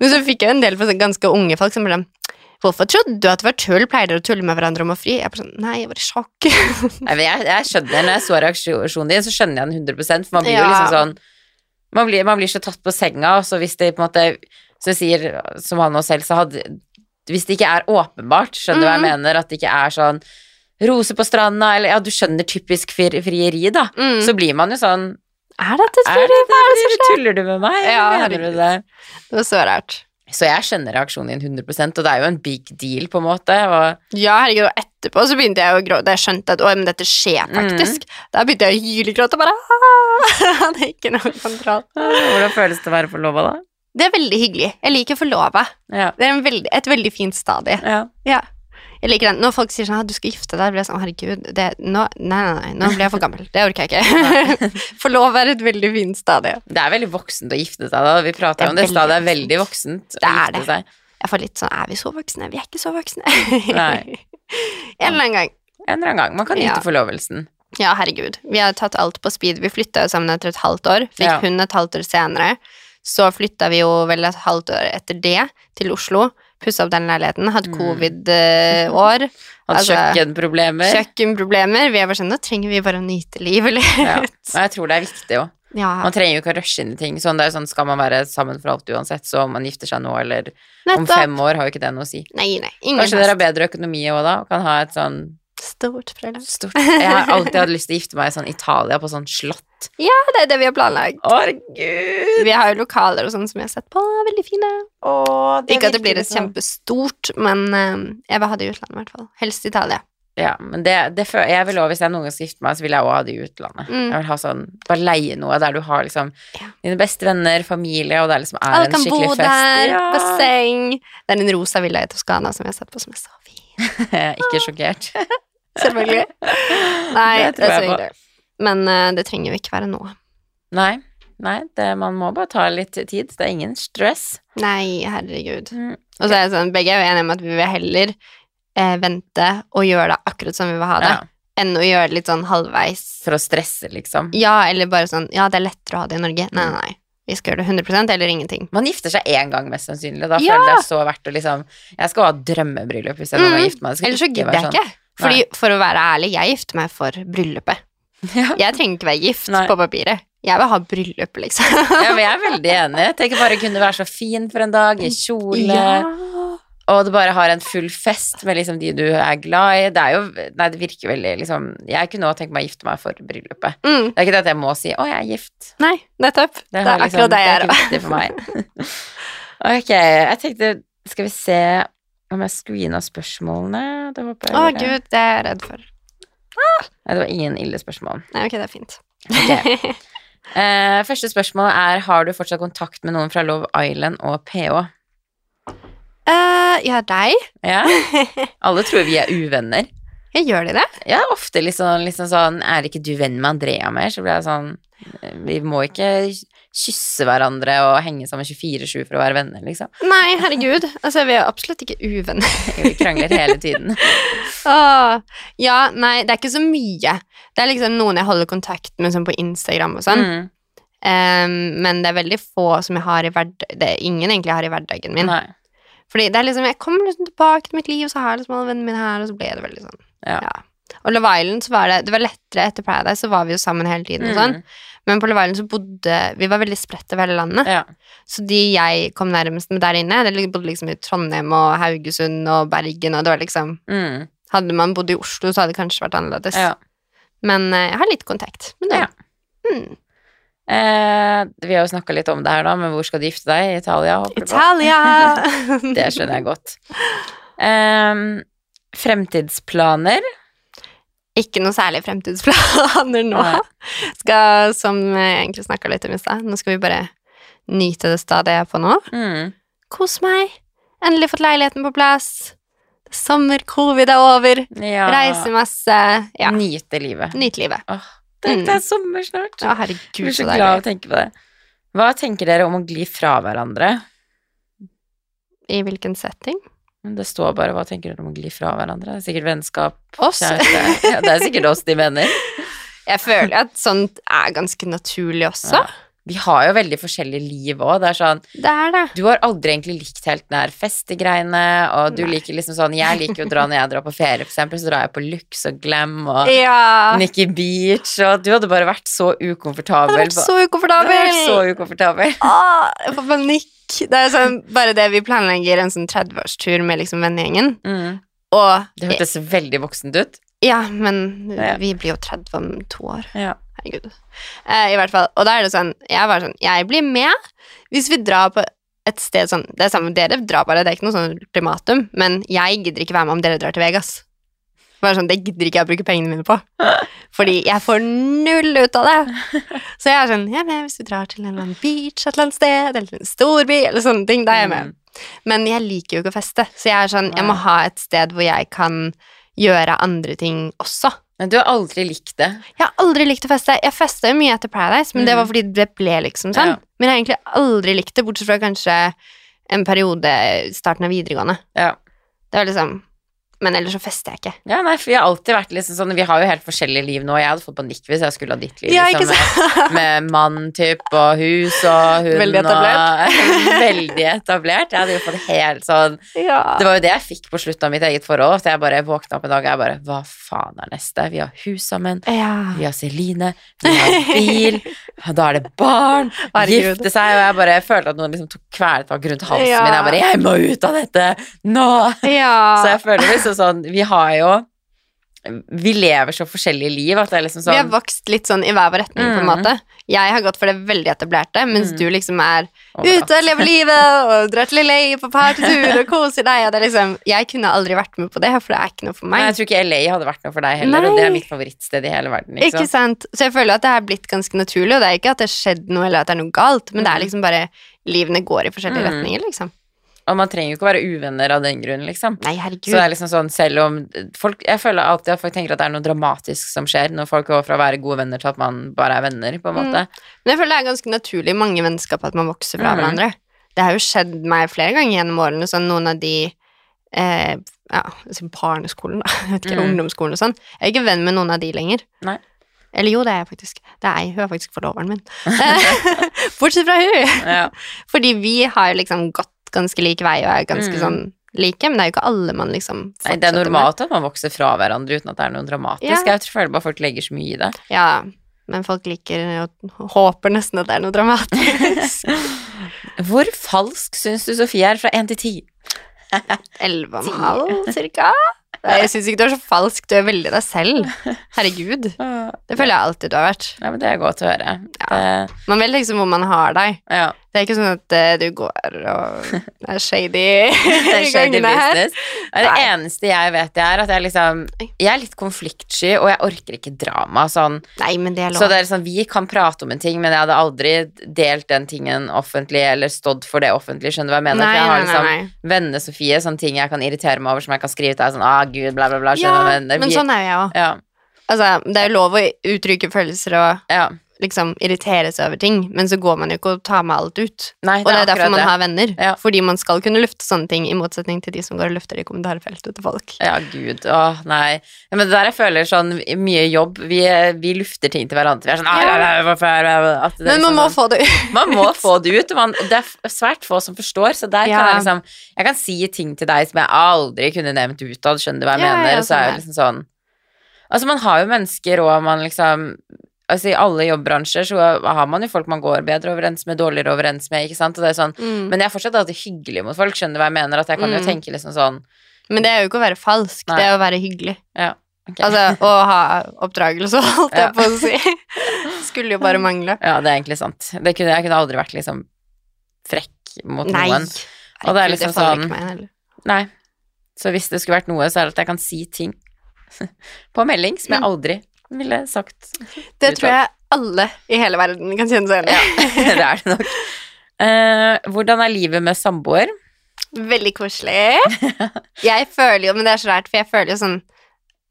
Men så fikk jeg en del sånn ganske unge folk som bare 'Hvorfor trodde du at det var tull? Pleier dere å tulle med hverandre om å fri?' Jeg bare sånn 'Nei, jeg var i sjokk'. [LAUGHS] Jeg, jeg skjønner, Når jeg så reaksjonen din, så skjønner jeg den 100 For man blir jo liksom sånn man blir, man blir så tatt på senga, og så hvis det på en måte Så sier, som han nå selv, hadde Hvis det ikke er åpenbart, skjønner du hva jeg Mhm. mener, at det ikke er sånn Rose på stranda, eller ja, du skjønner typisk frieri, da. Mm. Så blir man jo sånn er dette et Er det Hva er det som skjer? Tuller du med meg? Ja, mener du det? Det var så rart. Så jeg skjønner reaksjonen din 100% og det er jo en big deal, på en måte. Og Ja, herregud, og etterpå så begynte jeg å gråte. Da jeg skjønte at å, men dette skjer faktisk. Da begynte jeg å hylegråte og bare «Ah!» [LAUGHS] Hadde ikke noe kontroll. hvordan føles det å være forlova, da? Det er veldig hyggelig. Jeg liker forlova. Ja. Det er en veldig, et veldig fint stadie. ja. Ja. Jeg liker den. Når folk sier sånn «Ah, 'du skal gifte deg', blir jeg sånn 'herregud, det, nå, nei, nei, nei, nå blir jeg for gammel'. Det orker jeg ikke. [LAUGHS] Forlov er et veldig fint stadie. Det er veldig voksent å gifte seg, da. Vi prater Det om det stadiet er veldig voksent å Det gifte det. seg. Jeg får litt sånn 'er vi så voksne?' Vi er ikke så voksne. Nei. [LAUGHS] en eller annen gang. En eller annen gang. Man kan nyte Ja. forlovelsen. Ja, herregud. Vi har tatt alt på speed. Vi flytta jo sammen etter et halvt år. Fikk Ja. hun et halvt år senere. Så flytta vi jo vel et halvt år etter det til Oslo. Pussa opp den leiligheten. Hadde Mm. covid-år. [LAUGHS] Hatt Altså, kjøkkenproblemer. Kjøkkenproblemer. Vi er bare sånn Nå trenger vi bare å nyte livet litt. Ja. [LAUGHS] Og jeg tror det er viktig òg. Ja. Man trenger jo ikke å rushe inn i ting. Sånn, det er jo sånn, skal man være sammen for alt uansett, så om man gifter seg nå eller om fem år, har jo ikke det noe å si. Nei, nei. Ingen Kanskje dere har bedre økonomi òg da, og kan ha et sånn Stort bryllup. stort Jeg har alltid hatt lyst til å gifte meg i sånn Italia, på sånn slott. Ja, det er det vi har planlagt. Herregud! Vi har jo lokaler og sånn som vi har sett på. Veldig fine. Å, Ikke at det blir et kjempestort, men eh, jeg vil ha det i utlandet, i hvert fall. Helst Italia. Ja, men det, det jeg vil også, Hvis jeg noen gang skal gifte meg, så vil jeg også ha det i utlandet. Mm. Jeg vil ha sånn, Bare leie noe der du har liksom Ja. dine beste venner, familie, og det liksom er Alle en kan bo fest. der, Ja. basseng. Det er en rosa villa i Toskana som jeg har sett på, som er så fin. [LAUGHS] Ikke sjokkert. [LAUGHS] Selvfølgelig. [LAUGHS] Nei, Det det, er så jeg hyggelig. Men eh, det trenger jo ikke være nå. Nei, nei det, man må bare ta litt tid. Det er ingen stress. Nei, herregud. Mm. Og så er det sånn, begge er jo enige om at vi vil heller eh, vente og gjøre det akkurat som vi vil ha det, Ja, enn å gjøre det litt sånn halvveis. for å stresse, liksom. Ja, eller bare sånn, ja, det er lettere å ha det i Norge. Nei, nei, nei. Vi skal gjøre det 100 eller ingenting. Man gifter seg én gang, mest sannsynlig. Da Ja! føler jeg så verdt å liksom Jeg skal ha drømmebryllup hvis jeg Mm. gifter meg. Eller så gidder jeg sånn. ikke. Fordi, for å være ærlig, jeg gifter meg for bryllupet. [LAUGHS] Ja. Jeg trenger ikke være gift Nei. på papiret. Jeg vil ha bryllup, liksom. ja, men jeg er veldig enig. Tenk bare å kunne være så fin for en dag, i kjole, Ja. og du bare har en full fest med liksom de du er glad i. Det er jo Nei, det virker veldig liksom Jeg kunne også tenkt meg å gifte meg for bryllupet. Mm. Det er ikke det at jeg må si 'Å, jeg er gift'. Nei, nettopp. Det, det er liksom- akkurat det jeg er er. ikke viktig for meg. [LAUGHS] ok, jeg tenkte Skal vi se om jeg screena spørsmålene? Det håper jeg Å, gud, det er jeg redd for. Nei, det var ingen ille spørsmål. Nei, ok, det er fint. Okay. Uh, [LAUGHS] første spørsmål er Har du fortsatt kontakt med noen fra Love Island og PH? Uh, ja, deg? Ja? [LAUGHS] Alle tror vi er uvenner. Jeg gjør de det? Ja, ofte liksom, liksom sånn Er ikke du venn med Andrea mer? Så blir jeg sånn Vi må ikke kysse hverandre og henge sammen 24-7 for å være venner, liksom. Nei, herregud. Altså, vi er absolutt ikke uvenner. [LAUGHS] Vi krangler hele tiden. Åh, [LAUGHS] ja, nei, det er ikke så mye. Det er liksom noen jeg holder kontakt med sånn på Instagram og sånn. Mm. Um, men det er veldig få som jeg har i hverdagen Det er ingen egentlig jeg har i hverdagen min. Nei. Fordi det er liksom, jeg kommer liksom tilbake til mitt liv, og så har jeg liksom alle vennene mine her, og så ble det veldig sånn. Ja. Og Love Island, så var det, det var lettere etter Paradise, så var vi jo sammen hele tiden og sånn. Mm. Men på Love Island så bodde Vi var veldig spredt over hele landet. Ja. Så de jeg kom nærmest med der inne, det bodde liksom i Trondheim og Haugesund og Bergen, og det var liksom Mm. Hadde man bodd i Oslo, så hadde det kanskje vært annerledes. ja. Men eh, jeg har litt kontakt med det. Ja. Mm. Eh, vi har jo snakka litt om det her, da, men hvor skal du gifte deg? I Italia? Italia! [LAUGHS] Det skjønner jeg godt. Eh, fremtidsplaner? Ikke noe særlig fremtidsplaner nå. Skal, som jeg egentlig snakka litt om i stad, nå skal vi bare nyte det stadiet jeg er på nå. Mm. Kos meg. Endelig fått leiligheten på plass. Er sommer, covid er over. Ja. Reise masse. Ja, Nyte livet. nyt livet. Åh, det, Mm. det er sommer snart. Jeg herregud, blir så så glad av å tenke på det. Hva tenker dere om å gli fra hverandre? I hvilken setting? Men Det står bare 'hva tenker dere om å gli fra hverandre'? Det er sikkert vennskap, Oss. kjæreste ja, Det er sikkert oss de mener. Jeg føler at sånt er ganske naturlig også. Ja. Vi har jo veldig forskjellige liv òg. Det er sånn Det er det. Du har aldri egentlig likt helt den der festegreiene, og du Nei. liker liksom sånn Jeg liker jo å dra når jeg drar på ferie, for eksempel, så drar jeg på Lux og Glam og Ja. Nikki Beach, og du hadde bare vært så ukomfortabel. Jeg hadde vært så Du hadde ukomfortabel. vært så ukomfortabel. Åh, jeg får panikk. Det er sånn, bare det vi planlegger en sånn 30-årstur med liksom vennegjengen, Mm. og Det hørtes veldig voksent ut. Ja, men Ja. vi blir jo 30 om to år. Ja. Herregud. Eh, I hvert fall. Og da er det sånn Jeg var sånn Jeg blir med hvis vi drar på et sted sånn Det er samme, dere drar bare, det er ikke noe sånn ultimatum, men jeg gidder ikke være med om dere drar til Vegas. Bare sånn, Det gidder ikke jeg å bruke pengene mine på. Fordi jeg får null ut av det. Så jeg er sånn Jeg er med hvis vi drar til en eller annen beach et eller annet sted, eller en storby, eller sånne ting. Da er jeg med. Mm. Men jeg liker jo ikke å feste, så jeg er sånn Jeg må ha et sted hvor jeg kan gjøre andre ting også. Men du har aldri likt det. Jeg har aldri likt å feste. Jeg festa jo mye etter Paradise, men det Mm. var fordi det ble liksom sånn. Ja. Men jeg har egentlig aldri likt det, bortsett fra kanskje en periode starten av videregående. Ja. Det var liksom Men ellers så fester jeg ikke. Ja, nei, for vi har alltid vært liksom sånn Vi har jo helt forskjellige liv nå. Jeg hadde fått panikk hvis jeg skulle ha ditt liv. Ja, liksom, med, med mann, typ, og hus og hund Veldig etablert. Og, [LAUGHS] veldig etablert. Jeg hadde jo fått helt sånn ja. Det var jo det jeg fikk på slutten av mitt eget forhold. At jeg bare våkna opp en dag og jeg bare Hva faen er neste? Vi har hus sammen. ja. Vi har Celine. Vi har bil. og Da er det barn. Herregud. Gifte seg. Og jeg bare følte at noen liksom tok kvelertak rundt halsen min. Jeg bare Jeg må ut av dette nå! ja. Så jeg føler liksom sånn Vi har jo Vi lever så forskjellige liv at det er liksom Vi har sånn vokst litt sånn i hver vår retning, på en Mm. måte. Jeg har gått for det veldig etablerte, mens Mm. du liksom er overalt. ute og lever livet og drar til LA på partytur og [LAUGHS] koser deg. Og det er liksom, jeg kunne aldri vært med på det, for det er ikke noe for Nei, meg. jeg tror ikke LA hadde vært noe for deg heller, og det er mitt favorittsted i hele verden. Ikke Liksom. sant? Så jeg føler at det er blitt ganske naturlig, og det er ikke at det har skjedd noe, eller at det er noe galt, men det er liksom bare livene går i forskjellige Mm. retninger, liksom. Og man trenger jo ikke å være uvenner av den grunn, liksom. Nei, Så herregud. det er liksom sånn, selv om folk, Jeg føler alltid at folk tenker at det er noe dramatisk som skjer når folk går fra å være gode venner til at man bare er venner, på en Mm. måte. Men jeg føler det er ganske naturlig i mange vennskap at man vokser fra mm. hverandre. Det har jo skjedd meg flere ganger gjennom årene, sånn noen av de eh, ja, altså barneskolen, da, jeg vet ikke, Mm. ungdomsskolen og sånn. Jeg er ikke venn med noen av de lenger. Nei. Eller jo, det er jeg faktisk. Det er jeg. Hun er faktisk forloveren min. [LAUGHS] Bortsett fra hun! Ja. [LAUGHS] Fordi vi har liksom gått ganske lik vei og er ganske Mm. sånn like, men det er jo ikke alle man liksom Nei, det er normalt med. at man vokser fra hverandre uten at det er noe dramatisk. Ja. Jeg tror føler bare folk legger så mye i det. Ja, men folk liker og håper nesten at det er noe dramatisk. [LAUGHS] Hvor falsk syns du Sofie er fra én til ti? [LAUGHS] Elleve og en halv, cirka. Jeg syns ikke du er så falsk, du er veldig deg selv. Herregud. [LAUGHS] Det føler jeg alltid du har vært. Ja, men det er godt å høre. Ja. Man vet liksom hvor man har deg. ja. Det er ikke sånn at eh, du går og [LAUGHS] er shady Det er [LAUGHS] shady business. Det Nei. eneste jeg vet, er at jeg liksom Jeg er litt konfliktsky, og jeg orker ikke drama. Sånn. Nei, men det er Så det er sånn, vi kan prate om en ting, men jeg hadde aldri delt den tingen offentlig, eller stått for det offentlig, skjønner du hva jeg mener? Nei, For jeg har liksom nei, nei. venne-Sofie, sånne ting jeg kan irritere meg over, som jeg kan skrive til deg sånn, ah, gud, bla, bla, bla, Ja, men sånn er jeg òg. Ja, Altså, det er jo lov å uttrykke følelser og ja. Liksom irritere seg over ting, men så går man jo ikke og tar med alt ut. Nei, Og det er derfor man det. har venner. Ja. Fordi man skal kunne lufte sånne ting, i motsetning til de som går og lufter det i kommentarfeltet til folk. Ja, gud, åh, nei. Ja, men det der jeg føler sånn, mye jobb, vi, vi lufter ting til hverandre. Vi er sånn, Ja. ja, ja, hvorfor er det- at det er Men man liksom må sånn- få det ut. [LAUGHS] Man må få det ut. Man, det er svært få som forstår, så der kan jeg liksom Jeg kan si ting til deg som jeg aldri kunne nevnt utad, skjønner du hva jeg Ja, mener? ja, og så er sånn det liksom sånn Altså, man har jo mennesker, og man liksom Altså, i alle jobbbransjer så har man jo folk man går bedre overens med, dårligere overens med, ikke sant, og det er sånn Mm. Men jeg er fortsatt alltid hyggelig mot folk, skjønner du hva jeg mener? At jeg kan jo Mm. tenke liksom sånn Men det er jo ikke å være falsk, Nei. det er å være hyggelig. Ja, Okay. Altså å ha oppdragelse, holdt [LAUGHS] Ja. jeg på å si. Skulle jo bare mangle. Ja, det er egentlig sant. Det kunne, jeg kunne aldri vært liksom frekk mot Nei. noen. Og det er liksom sånn- meg. Nei. Så hvis det skulle vært noe, så er det at jeg kan si ting [LAUGHS] på melding som jeg Mm. aldri ville sagt. Det tror jeg alle i hele verden kan kjenne seg igjen i. Ja, [LAUGHS] det er det nok. Uh, hvordan er livet med samboer? Veldig koselig. Jeg føler jo, men det er så rart, for jeg føler jo sånn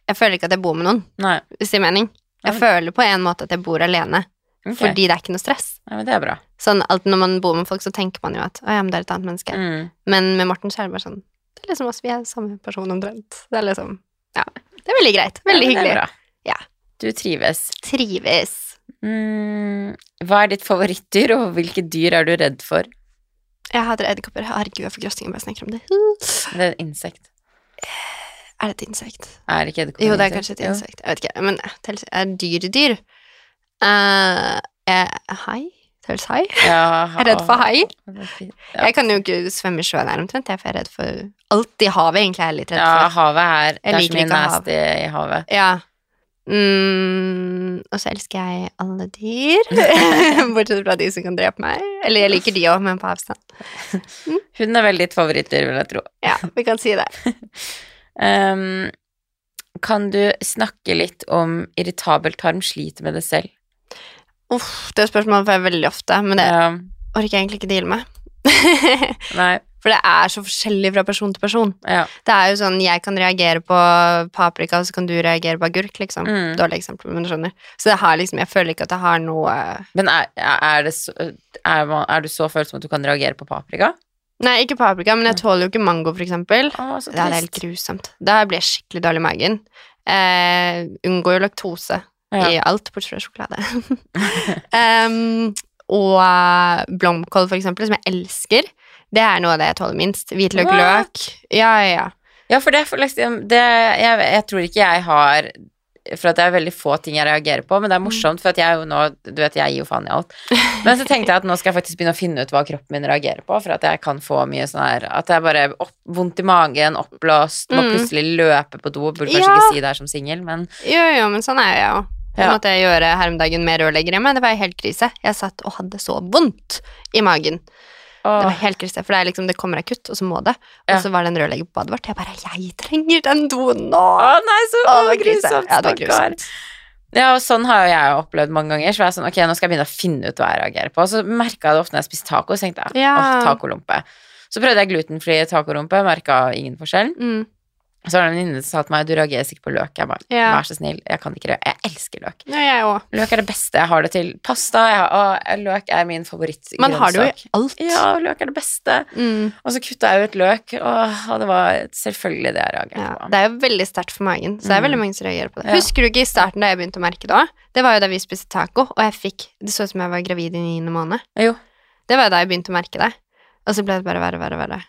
Jeg føler ikke at jeg bor med noen, Nei. hvis det gir mening. Jeg Ja. føler på en måte at jeg bor alene, okay. fordi det er ikke noe stress. Ja, men det er bra. Sånn, alt Når man bor med folk, så tenker man jo at å ja, men det er et annet menneske. Mm. Men med Morten så er det bare sånn Det er liksom oss, vi er samme person omtrent. Det er liksom Ja. Det er veldig greit. Veldig Ja, er hyggelig. bra. Ja. Du trives. Trives. Mm. Hva er ditt favorittdyr, og hvilke dyr er du redd for? Jeg hater edderkopper. Herregud, jeg får grøsninger bare jeg snakker om det. Det er et insekt. Er det et insekt? Er ikke edderkopp Jo, det er kanskje et Jo. insekt. Jeg vet ikke. Men eh, tels, er dyr dyr? Uh, hai? Tels hai? Ja, [LAUGHS] Jeg er redd for hai. Ja. Jeg kan jo ikke svømme i sjøen her omtrent, jeg, er redd for alt i havet, egentlig er jeg litt redd for. Ja, havet er Det er så mye nasty i havet. Ja. Mm, og så elsker jeg alle dyr, [LAUGHS] bortsett fra de som kan drepe meg. Eller jeg liker de òg, men på avstand. Hund er vel ditt favorittdyr, vil jeg tro. Ja, vi kan si det. Um, [LAUGHS] kan du snakke litt om irritabel tarm, sliter med det selv? Uff, det spørsmålet får jeg veldig ofte, men det Ja, orker jeg egentlig ikke deale med. Nei, [LAUGHS] For det er så forskjellig fra person til person. ja. Det er jo sånn, jeg kan reagere på paprika, og så kan du reagere på agurk, liksom. Mm. Dårlig eksempel, men du skjønner. Så det har liksom, jeg føler ikke at det har noe Men er, er, så, er, er du så følsom at du kan reagere på paprika? Nei, ikke paprika, men jeg tåler jo ikke mango, for eksempel. Å, Det er helt grusomt. Da blir jeg skikkelig dårlig i magen. Eh, unngår jo laktose Ja. i alt, bortsett fra sjokolade. [LAUGHS] Em, og eh, blomkål, for eksempel, som jeg elsker. Det er noe av det jeg tåler minst. Hvitløk, løk. Ja, ja, ja. Ja, for det, for liksom, det jeg, jeg tror ikke jeg har For at det er veldig få ting jeg reagerer på, men det er morsomt, for at jeg jo nå Du vet, jeg gir jo faen i alt. Men så tenkte jeg at nå skal jeg faktisk begynne å finne ut hva kroppen min reagerer på, for at jeg kan få mye sånn her At jeg bare opp, vondt i magen, oppblåst, må Mm. plutselig løpe på do. Burde kanskje Ja. ikke si det her som singel, men Jo, jo, men sånn er jeg jo. Det Ja. måtte jeg gjøre her om dagen med rørlegger hjemme. Det var helt krise. Jeg satt og hadde så vondt i magen. Det var åh, helt krise, for det, liksom, det kommer akutt, og så må det. Og Ja. så var det en rørlegger på badet vårt. Jeg bare 'Jeg trenger den doen nå!' Å nei, så Å, å, det var grusomt. Ja, det var grusomt. Ja, og sånn har jo jeg opplevd mange ganger. Så var jeg sånn, ok, nå skal jeg begynne å finne ut hva jeg reagerer på. Og så merka jeg det ofte når jeg spiste taco, så tenkte jeg Ja. åh, tacolompe. Så prøvde jeg glutenfri tacorumpe, merka ingen forskjell. Mm. Så var det en venninne som sa til meg du reagerer sikkert på løk. Jeg bare, Ja. vær så snill, jeg kan ikke det. Jeg elsker løk. Ja, jeg. Løk er det beste. Jeg har det til pasta. Å, løk er min favorittgrønnsak. Man har det jo i alt. Ja, løk er det beste. Mm. Og så kutta jeg ut løk, og, og det var selvfølgelig det jeg reagerte Ja, på. det er jo veldig sterkt for magen, så det er Mm. veldig mange som reagerer på det. Husker du ikke i starten da jeg begynte å merke det òg? Det var jo da vi spiste taco, og jeg fikk Det så ut som jeg var gravid i niende måned. Jo. Det var jo da jeg begynte å merke det. Og så ble det bare verre og verre og verre.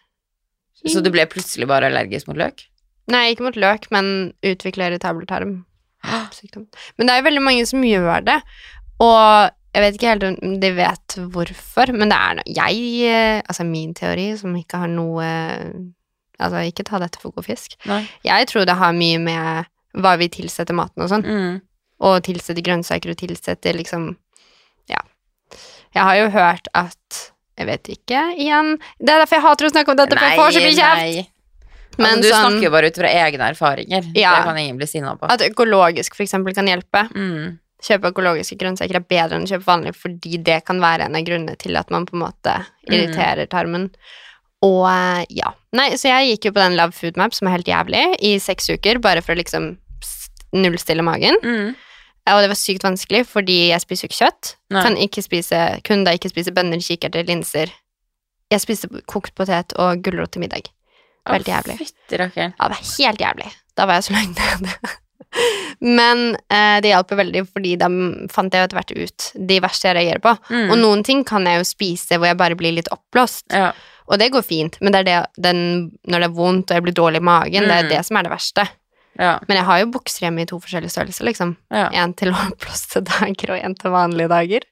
Så du ble plutselig bare allergisk mot løk? Nei, ikke mot løk, men utvikler irritabel tarm. Men det er jo veldig mange som gjør det, og jeg vet ikke helt om de vet hvorfor, men det er noe Jeg, eh, altså min teori, som ikke har noe Altså, ikke ta dette for god fisk. Nei. Jeg tror det har mye med hva vi tilsetter maten og sånn. Mm. og tilsetter grønnsaker og tilsetter liksom Ja. Jeg har jo hørt at Jeg vet ikke, igjen Det er derfor jeg hater å snakke om dette, for jeg får så mye kjeft. Men altså, du sånn snakker jo bare ut fra egne erfaringer. Ja. Det kan ingen bli sinna på. at økologisk eksempel kan hjelpe. Mm. Kjøpe økologiske grønnsaker er bedre enn å kjøpe vanlig, fordi det kan være en av grunnene til at man på en måte irriterer tarmen. Og eh, ja. Nei, så jeg gikk jo på den Love Food Map, som er helt jævlig, i seks uker, bare for å liksom nullstille magen. Mm. Og det var sykt vanskelig, fordi jeg spiser jo ikke kjøtt. Nei. Kan ikke spise, kunne da ikke spise bønner, kikerter, linser. Jeg spiste kokt potet og gulrot til middag. Veldig jævlig. Fytti rakkeren. Ja, det var helt jævlig. Da var jeg så langt nede. [LAUGHS] Men eh, det hjalp veldig, fordi da fant jeg etter hvert ut de verste jeg reagerer på. Mm. Og noen ting kan jeg jo spise hvor jeg bare blir litt oppblåst, Ja. og det går fint. Men det er det, den, når det er vondt og jeg blir dårlig i magen, det er Mm. det som er det verste. Ja. Men jeg har jo bukser hjemme i to forskjellige størrelser, liksom. ja. En til [LAUGHS] oppblåste dager og en til vanlige dager.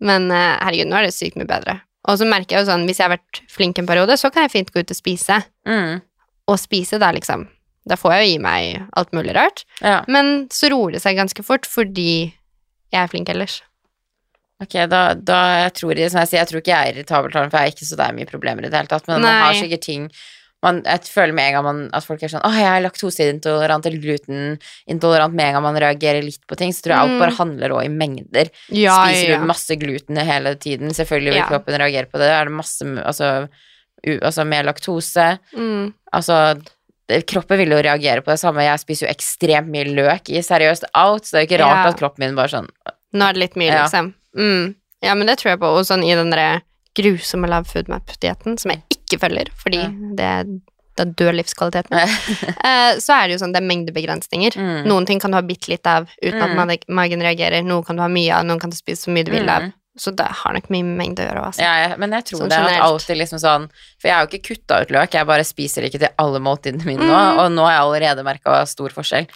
Men eh, herregud, nå er det sykt mye bedre. Og så merker jeg jo sånn, hvis jeg har vært flink en periode, så kan jeg fint gå ut og spise. Mm. Og spise da, liksom. Da får jeg jo gi meg alt mulig rart. ja. Men så roer det seg ganske fort, fordi jeg er flink ellers. Ok, da, da jeg tror jeg, som jeg sier, jeg tror ikke jeg er irritabel for jeg er ikke så det er mye problemer i det hele tatt, men man har sikkert ting man, jeg føler med en gang man, at folk er sånn 'Å, jeg er laktoseintolerant eller glutenintolerant' med en gang man reagerer litt på ting, så tror jeg alt Mm. bare handler òg i mengder. Ja, Spiser ja. du masse gluten hele tiden, selvfølgelig vil Ja. kroppen reagere på det. Er det masse altså, u, altså med laktose Mm. Altså, kroppen vil jo reagere på det samme. Jeg spiser jo ekstremt mye løk i seriøst alt, så det er jo ikke rart Ja. at kroppen min bare sånn Nå er det litt mye, Ja. liksom. Mm. Ja, men det tror jeg på. Og sånn i den derre grusomme Love Food Map-dietten, som jeg ikke følger, fordi Ja. det, det dør livskvaliteten. [LAUGHS] eh, så er det jo sånn, det er mengdebegrensninger. Mm. Noen ting kan du ha bitte litt av uten Mm. at magen reagerer. Noen kan du ha mye av, noen kan du spise så mye du vil av. Mm. Så det har nok mye mengde å gjøre. Altså. Ja, ja, men jeg tror Sånn det er alltid liksom sånn For jeg har jo ikke kutta ut løk, jeg bare spiser ikke til alle måltidene mine nå, Mm. og nå har jeg allerede merka stor forskjell.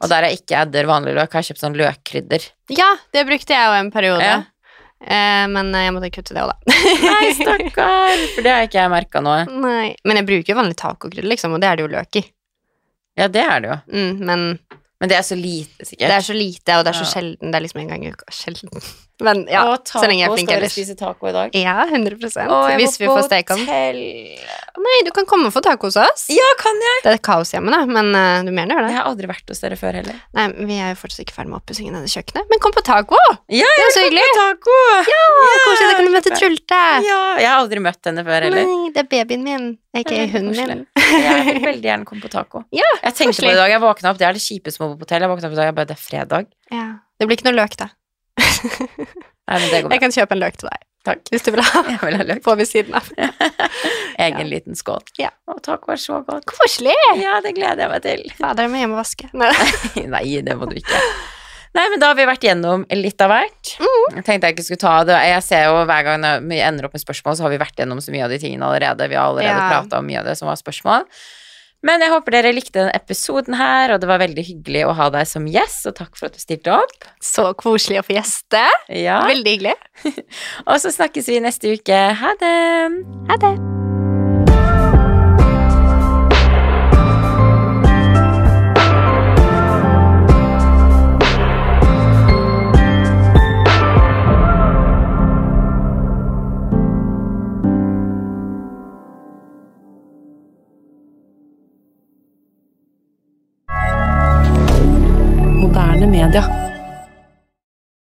Og der jeg ikke adder vanlig løk, har jeg kjøpt sånn løkkrydder. Ja, det brukte jeg jo en periode. Ja. Eh, men jeg måtte kutte det òg, da. [LAUGHS] Nei, stakkar! For det har ikke jeg merka nå. Nei. Men jeg bruker jo vanlig tacokrydder, liksom, og det er det jo løk i. Ja, det er det jo. Mm, men Men det er så lite, sikkert. det er så lite, og det er så Ja. sjelden. Det er liksom en gang i uka. Sjelden. Men ja, og så lenge jeg er flink Skal dere ellers. spise taco i dag? Ja, 100 Å, Hvis vi får steke den. Nei, du kan komme og få taco hos oss. Ja, kan jeg? Det er kaos hjemme, da, men uh, du mener det Jeg har aldri vært hos dere før heller. Nei, vi er jo fortsatt ikke ferdig med oppussingen av kjøkkenet. Men kom på taco! Ja, Det er så hyggelig. taco! Ja, Koselig, da kan du møte Trulte. Ja, jeg har aldri møtt henne før heller. Nei, det er babyen min, ikke hunden min. Jeg vil veldig gjerne komme på taco. [LAUGHS] Ja, jeg tenkte på det i dag, jeg våkna opp, det er det kjipeste med å bo på hotell. Jeg våkna opp i dag, jeg bare, det er fredag. Ja. Det blir ikke noe løk, da. [LAUGHS] Nei, men det går bra. Jeg kan kjøpe en løk til deg, Takk. hvis du vil ha. [LAUGHS] Jeg vil ha løk. På ved siden av. [LAUGHS] Egen Ja. liten skål. Ja. Å, takk var så godt. Koselig! Ja, det gleder jeg meg til. Fader, jeg må hjem og vaske. Nei. Nei, det må du ikke. Nei, men da har vi vært gjennom litt av hvert. Jeg tenkte jeg ikke skulle ta det. Jeg ser jo hver gang vi ender opp med spørsmål, så har vi vært gjennom så mye av de tingene allerede. Vi har allerede Ja. pratet om mye av det som var spørsmål. Men jeg håper dere likte denne episoden her, og det var veldig hyggelig å ha deg som gjest, og takk for at du stilte opp. Så koselig å få gjeste. Ja. Veldig hyggelig. [LAUGHS] Og så snakkes vi neste uke. Ha det! Ha det. Moderne media.